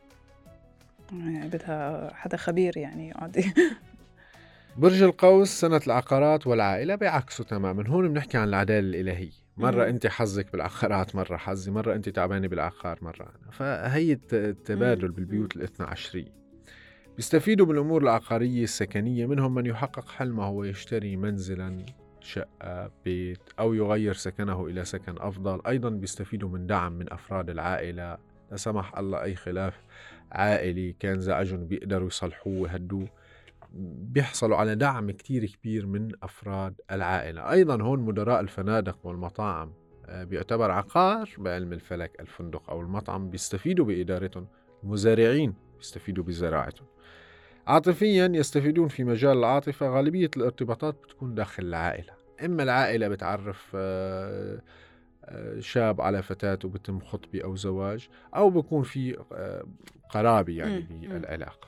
يعني بدها حدا خبير يعني يقعد برج القوس سنة العقارات والعائلة بعكسه تماما. هون بنحكي عن العدالة الإلهية. مرة مم. أنت حظك بالعقارات مرة حظي. مرة أنت تعبانة بالعقار مرة أنا. فهي الت- التبادل مم. بالبيوت الاثنى عشرية. بيستفيدوا بالأمور العقارية السكنية. منهم من يحقق حلمه ويشتري منزلا شقة بيت أو يغير سكنه إلى سكن أفضل. أيضا بيستفيدوا من دعم من أفراد العائلة. لا سمح الله أي خلاف عائلي كان زعجهم بيقدروا يصلحوه ويهدوه. بيحصلوا على دعم كتير كبير من أفراد العائلة. أيضا هون مدراء الفنادق والمطاعم آه، بيعتبر عقار بعلم الفلك الفندق أو المطعم بيستفيدوا بإدارتهم. المزارعين بيستفيدوا بزراعتهم. عاطفيا يستفيدون في مجال العاطفة. غالبية الارتباطات بتكون داخل العائلة. إما العائلة بتعرف آه، شاب على فتاة وبتم خطبة أو زواج أو بكون في آه، قرابة يعني. بالعلاقة.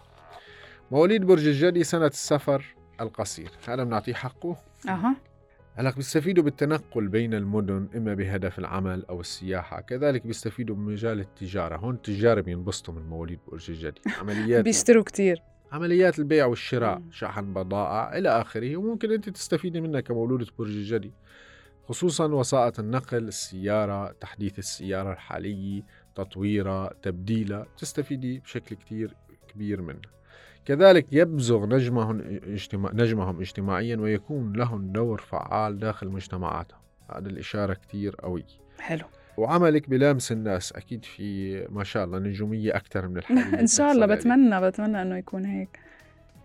مواليد برج الجدي سنة السفر القصير. هذا بنعطيه حقه. أها. هلأ بيستفيدوا بالتنقل بين المدن إما بهدف العمل أو السياحة، كذلك بيستفيدوا بمجال التجارة، هون التجار بينبسطوا من مواليد برج الجدي، عمليات بيشتروا كتير. عمليات البيع والشراء،. شحن بضائع إلى آخره، وممكن أنت تستفيدي منها كمولودة برج الجدي. خصوصا وسائط النقل، السيارة، تحديث السيارة الحالية، تطويرها، تبديلها، تستفيدي بشكل كتير كبير منها. كذلك يبزغ نجمهم اجتماع نجمهم اجتماعيا ويكون لهم دور فعال داخل مجتمعاتهم. هذا الإشارة كتير قوية حلو. وعملك بلامس الناس أكيد في ما شاء الله نجومية أكثر من الحالية. إن شاء الله عليه. بتمنى بتمنى إنه يكون هيك.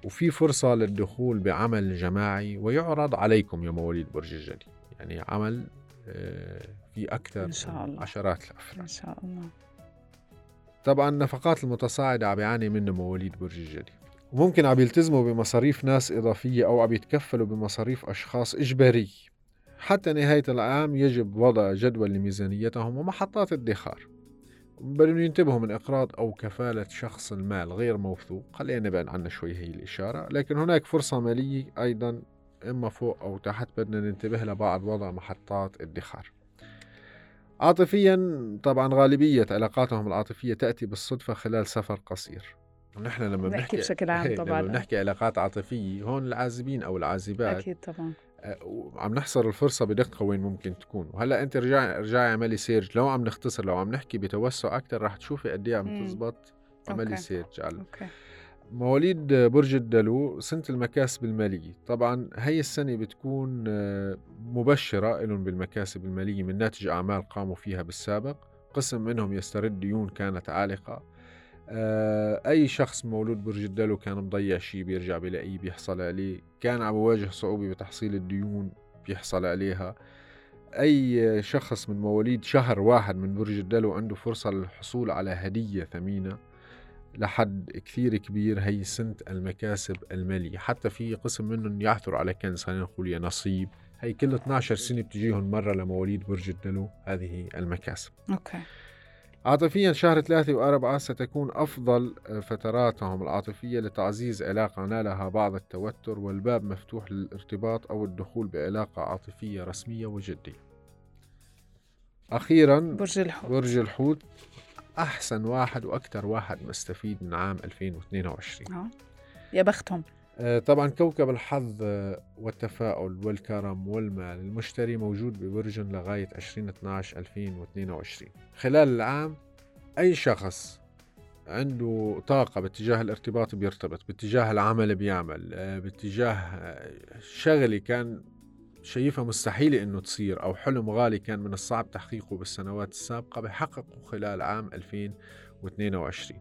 وفي فرصة للدخول بعمل جماعي ويعرض عليكم يا مواليد برج الجدي يعني عمل آه، في أكثر إن شاء الله. عشرات الأفراد إن شاء الله. طبعا النفقات المتصاعدة عم بيعاني منه مواليد برج الجدي وممكن عم يلتزموا بمصاريف ناس إضافية أو عم يتكفلوا بمصاريف أشخاص إجبارية حتى نهاية العام يجب وضع جدول لميزانيتهم ومحطات ادخار بل إنه ينتبهوا من إقراض أو كفالة شخص المال غير موثوق. خلينا نبعد عنها شوي هي الإشارة. لكن هناك فرصة مالية أيضا إما فوق أو تحت بدنا ننتبه لبعض وضع محطات ادخار عاطفيا طبعا غالبية علاقاتهم العاطفية تأتي بالصدفة خلال سفر قصير ونحن لما بنحكي بشكل عام هي، طبعاً. لما بنحكي علاقات عاطفية هون العازبين أو العازبات أكيد طبعا آه، وعم نحصر الفرصة بدقة وين ممكن تكون وهلأ أنت رجعي رجعي اعملي search لو عم نختصر لو عم نحكي بتوسع أكثر رح تشوفي قد إيه عم. تزبط أوكي. search على أوكي مواليد برج الدلو سنة المكاسب المالية. طبعا هي السنة بتكون آه، مبشرة لهم بالمكاسب المالية من ناتج أعمال قاموا فيها بالسابق. قسم منهم يسترد ديون كانت عالقة. آه، أي شخص مولود برج الدلو كان مضيع شيء بيرجع بلاقيه بيحصل عليه. كان عم بواجه صعوبة بتحصيل الديون بيحصل عليها. أي شخص من مواليد شهر واحد من برج الدلو عنده فرصة للحصول على هدية ثمينة. لحد كثير كبير هي سنة المكاسب المالية. حتى في قسم منهم يعثر على كنز خلينا نقول يا نصيب. هي كل 12 سنة بتجيهم مرة لمواليد برج الدلو هذه المكاسب. أوكي. عاطفيا شهر ثلاثة وأربعة ستكون أفضل فتراتهم العاطفية لتعزيز علاقة نالها بعض التوتر والباب مفتوح للارتباط أو الدخول بعلاقة عاطفية رسمية وجدية. أخيرا برج الحوت. برج الحوت. أحسن واحد وأكثر واحد مستفيد من عام 2022 آه. يا بختهم. آه، طبعا كوكب الحظ آه، والتفاؤل والكرم والمال المشتري موجود ببرج لغاية 2012 2022 خلال العام أي شخص عنده طاقة باتجاه الارتباط بيرتبط باتجاه العمل بيعمل آه، باتجاه شغلة كان شايفها مستحيلة إنه تصير أو حلم غالي كان من الصعب تحقيقه بالسنوات السابقة بحققه خلال عام 2022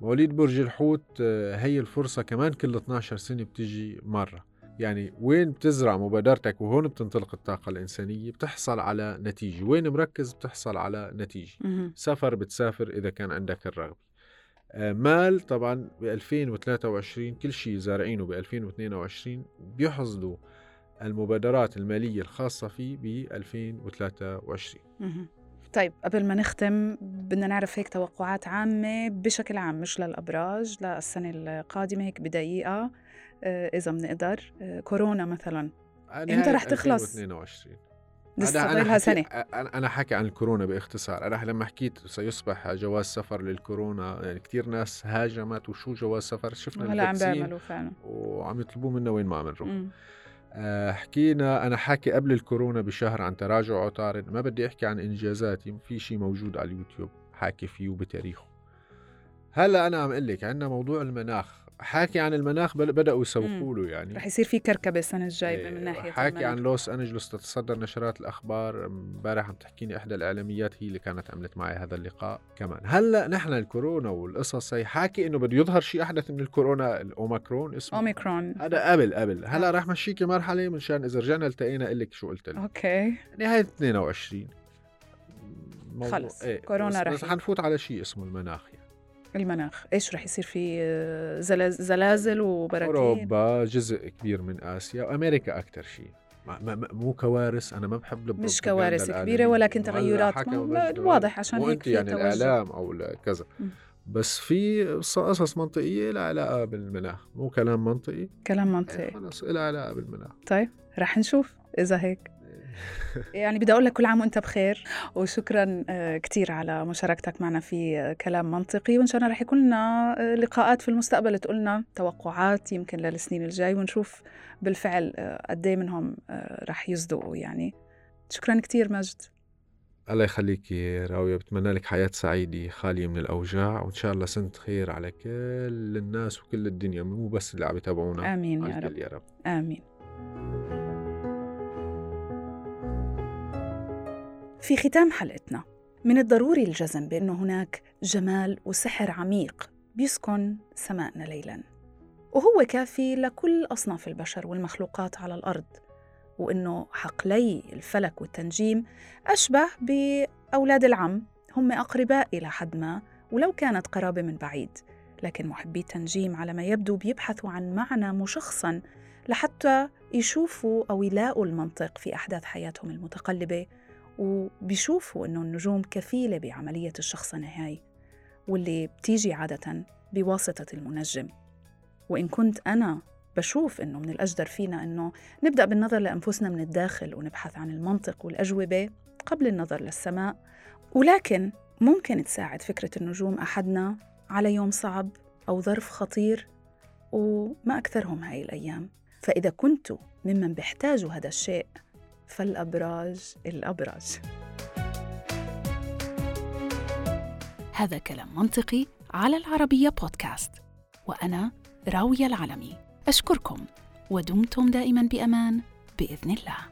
مواليد برج الحوت آه، هي الفرصة كمان كل 12 سنة بتجي مرة. يعني وين بتزرع مبادرتك وهون بتنطلق الطاقة الإنسانية؟ بتحصل على نتيجة. وين مركز؟ بتحصل على نتيجة. سفر بتسافر إذا كان عندك الرغبة. آه، مال طبعا ب 2023 كل شيء زارعينه ب 2022 بيحصدوا المبادرات المالية الخاصة فيه ب 2023 مهم. طيب قبل ما نختم بدنا نعرف هيك توقعات عامة بشكل عام مش للأبراج للسنة القادمة هيك بدقيقة آه، إذا بنقدر آه، كورونا مثلا. نهاية رح تخلص؟ 2022 لسه لها سنة. أنا حكي عن الكورونا باختصار. أنا لما حكيت سيصبح جواز سفر للكورونا يعني كثير ناس هاجمت وشو جواز سفر؟ شفنا هلا عم بيعملوا فعلا. وعم يطلبوا منا وين ما عم نروح آه حكينا أنا حاكي قبل الكورونا بشهر عن تراجع عطارد ما بدي أحكي عن إنجازاتي في شيء موجود على اليوتيوب حاكي فيه وبتاريخه. هلأ أنا عم أقول لك عندنا موضوع المناخ. حاكي عن المناخ بدأوا يسوقوا له يعني. رح يصير في كركبة السنة الجاية إيه، من ناحية حاكي المناخ. عن لوس أنجلوس تتصدر نشرات الأخبار. امبارح عم تحكيني إحدى الإعلاميات هي اللي كانت عملت معي هذا اللقاء كمان. هلأ نحن الكورونا والقصص هي حاكي إنه بده يظهر شيء أحدث من الكورونا الأوميكرون اسمه. أوميكرون. هذا قبل قبل. هلأ آه. راح مشيكي مرحلة منشان إذا رجعنا التقينا أقول لك شو قلت لك. أوكي. نهاية 22 خلص. إيه كورونا رح بس حنفوت على شيء اسمه المناخ يعني. المناخ. إيش رح يصير في آه، زلازل وبراكين؟ أوروبا جزء كبير من آسيا وأمريكا أكثر شيء. مو كوارث أنا ما بحب مش كوارث كبيرة ولكن تغيرات. واضح عشان هيك في يعني الإعلام أو كذا. بس في قصص منطقية لها علاقه بالمناخ. مو كلام منطقي؟ كلام منطقي. إيه، خلص لها علاقه بالمناخ. طيب رح نشوف إذا هيك. يعني بدي أقول لك كل عام وأنت بخير وشكرا آه، كثير على مشاركتك معنا في آه، كلام منطقي وإن شاء الله رح يكون لنا آه، لقاءات في المستقبل تقولنا توقعات يمكن للسنين الجاي ونشوف بالفعل قد إيه منهم رح يصدقوا يعني. شكرا كثير مجد الله يخليك راوية بتمنى لك حياة سعيدة خالية من الأوجاع وإن شاء الله سنة خير على كل الناس وكل الدنيا مو بس اللي عم يتابعونا. آمين يا رب. يا رب. آمين. في ختام حلقتنا. من الضروري الجزم بأنه هناك جمال وسحر عميق بيسكن سمائنا ليلاً. وهو كافي لكل أصناف البشر والمخلوقات على الأرض وإنه حقلي الفلك والتنجيم أشبه بأولاد العم هم أقرباء إلى حد ما ولو كانت قرابة من بعيد. لكن محبي التنجيم على ما يبدو بيبحثوا عن معنى مشخصا لحتى يشوفوا أو يلاقوا المنطق في أحداث حياتهم المتقلبة وبيشوفوا إنه النجوم كفيلة بعملية الشخصنة هاي واللي بتيجي عادة بواسطة المنجم. وإن كنت أنا بشوف إنه من الأجدر فينا إنه نبدأ بالنظر لأنفسنا من الداخل ونبحث عن المنطق والأجوبة قبل النظر للسماء. ولكن ممكن تساعد فكرة النجوم أحدنا على يوم صعب أو ظرف خطير وما أكثرهم هاي الأيام. فإذا كنتوا ممن بيحتاجوا هذا الشيء فالأبراج الأبراج. هذا كلام منطقي على العربية بودكاست. وأنا راوية العلمي. أشكركم. ودمتم دائما بأمان. بإذن الله.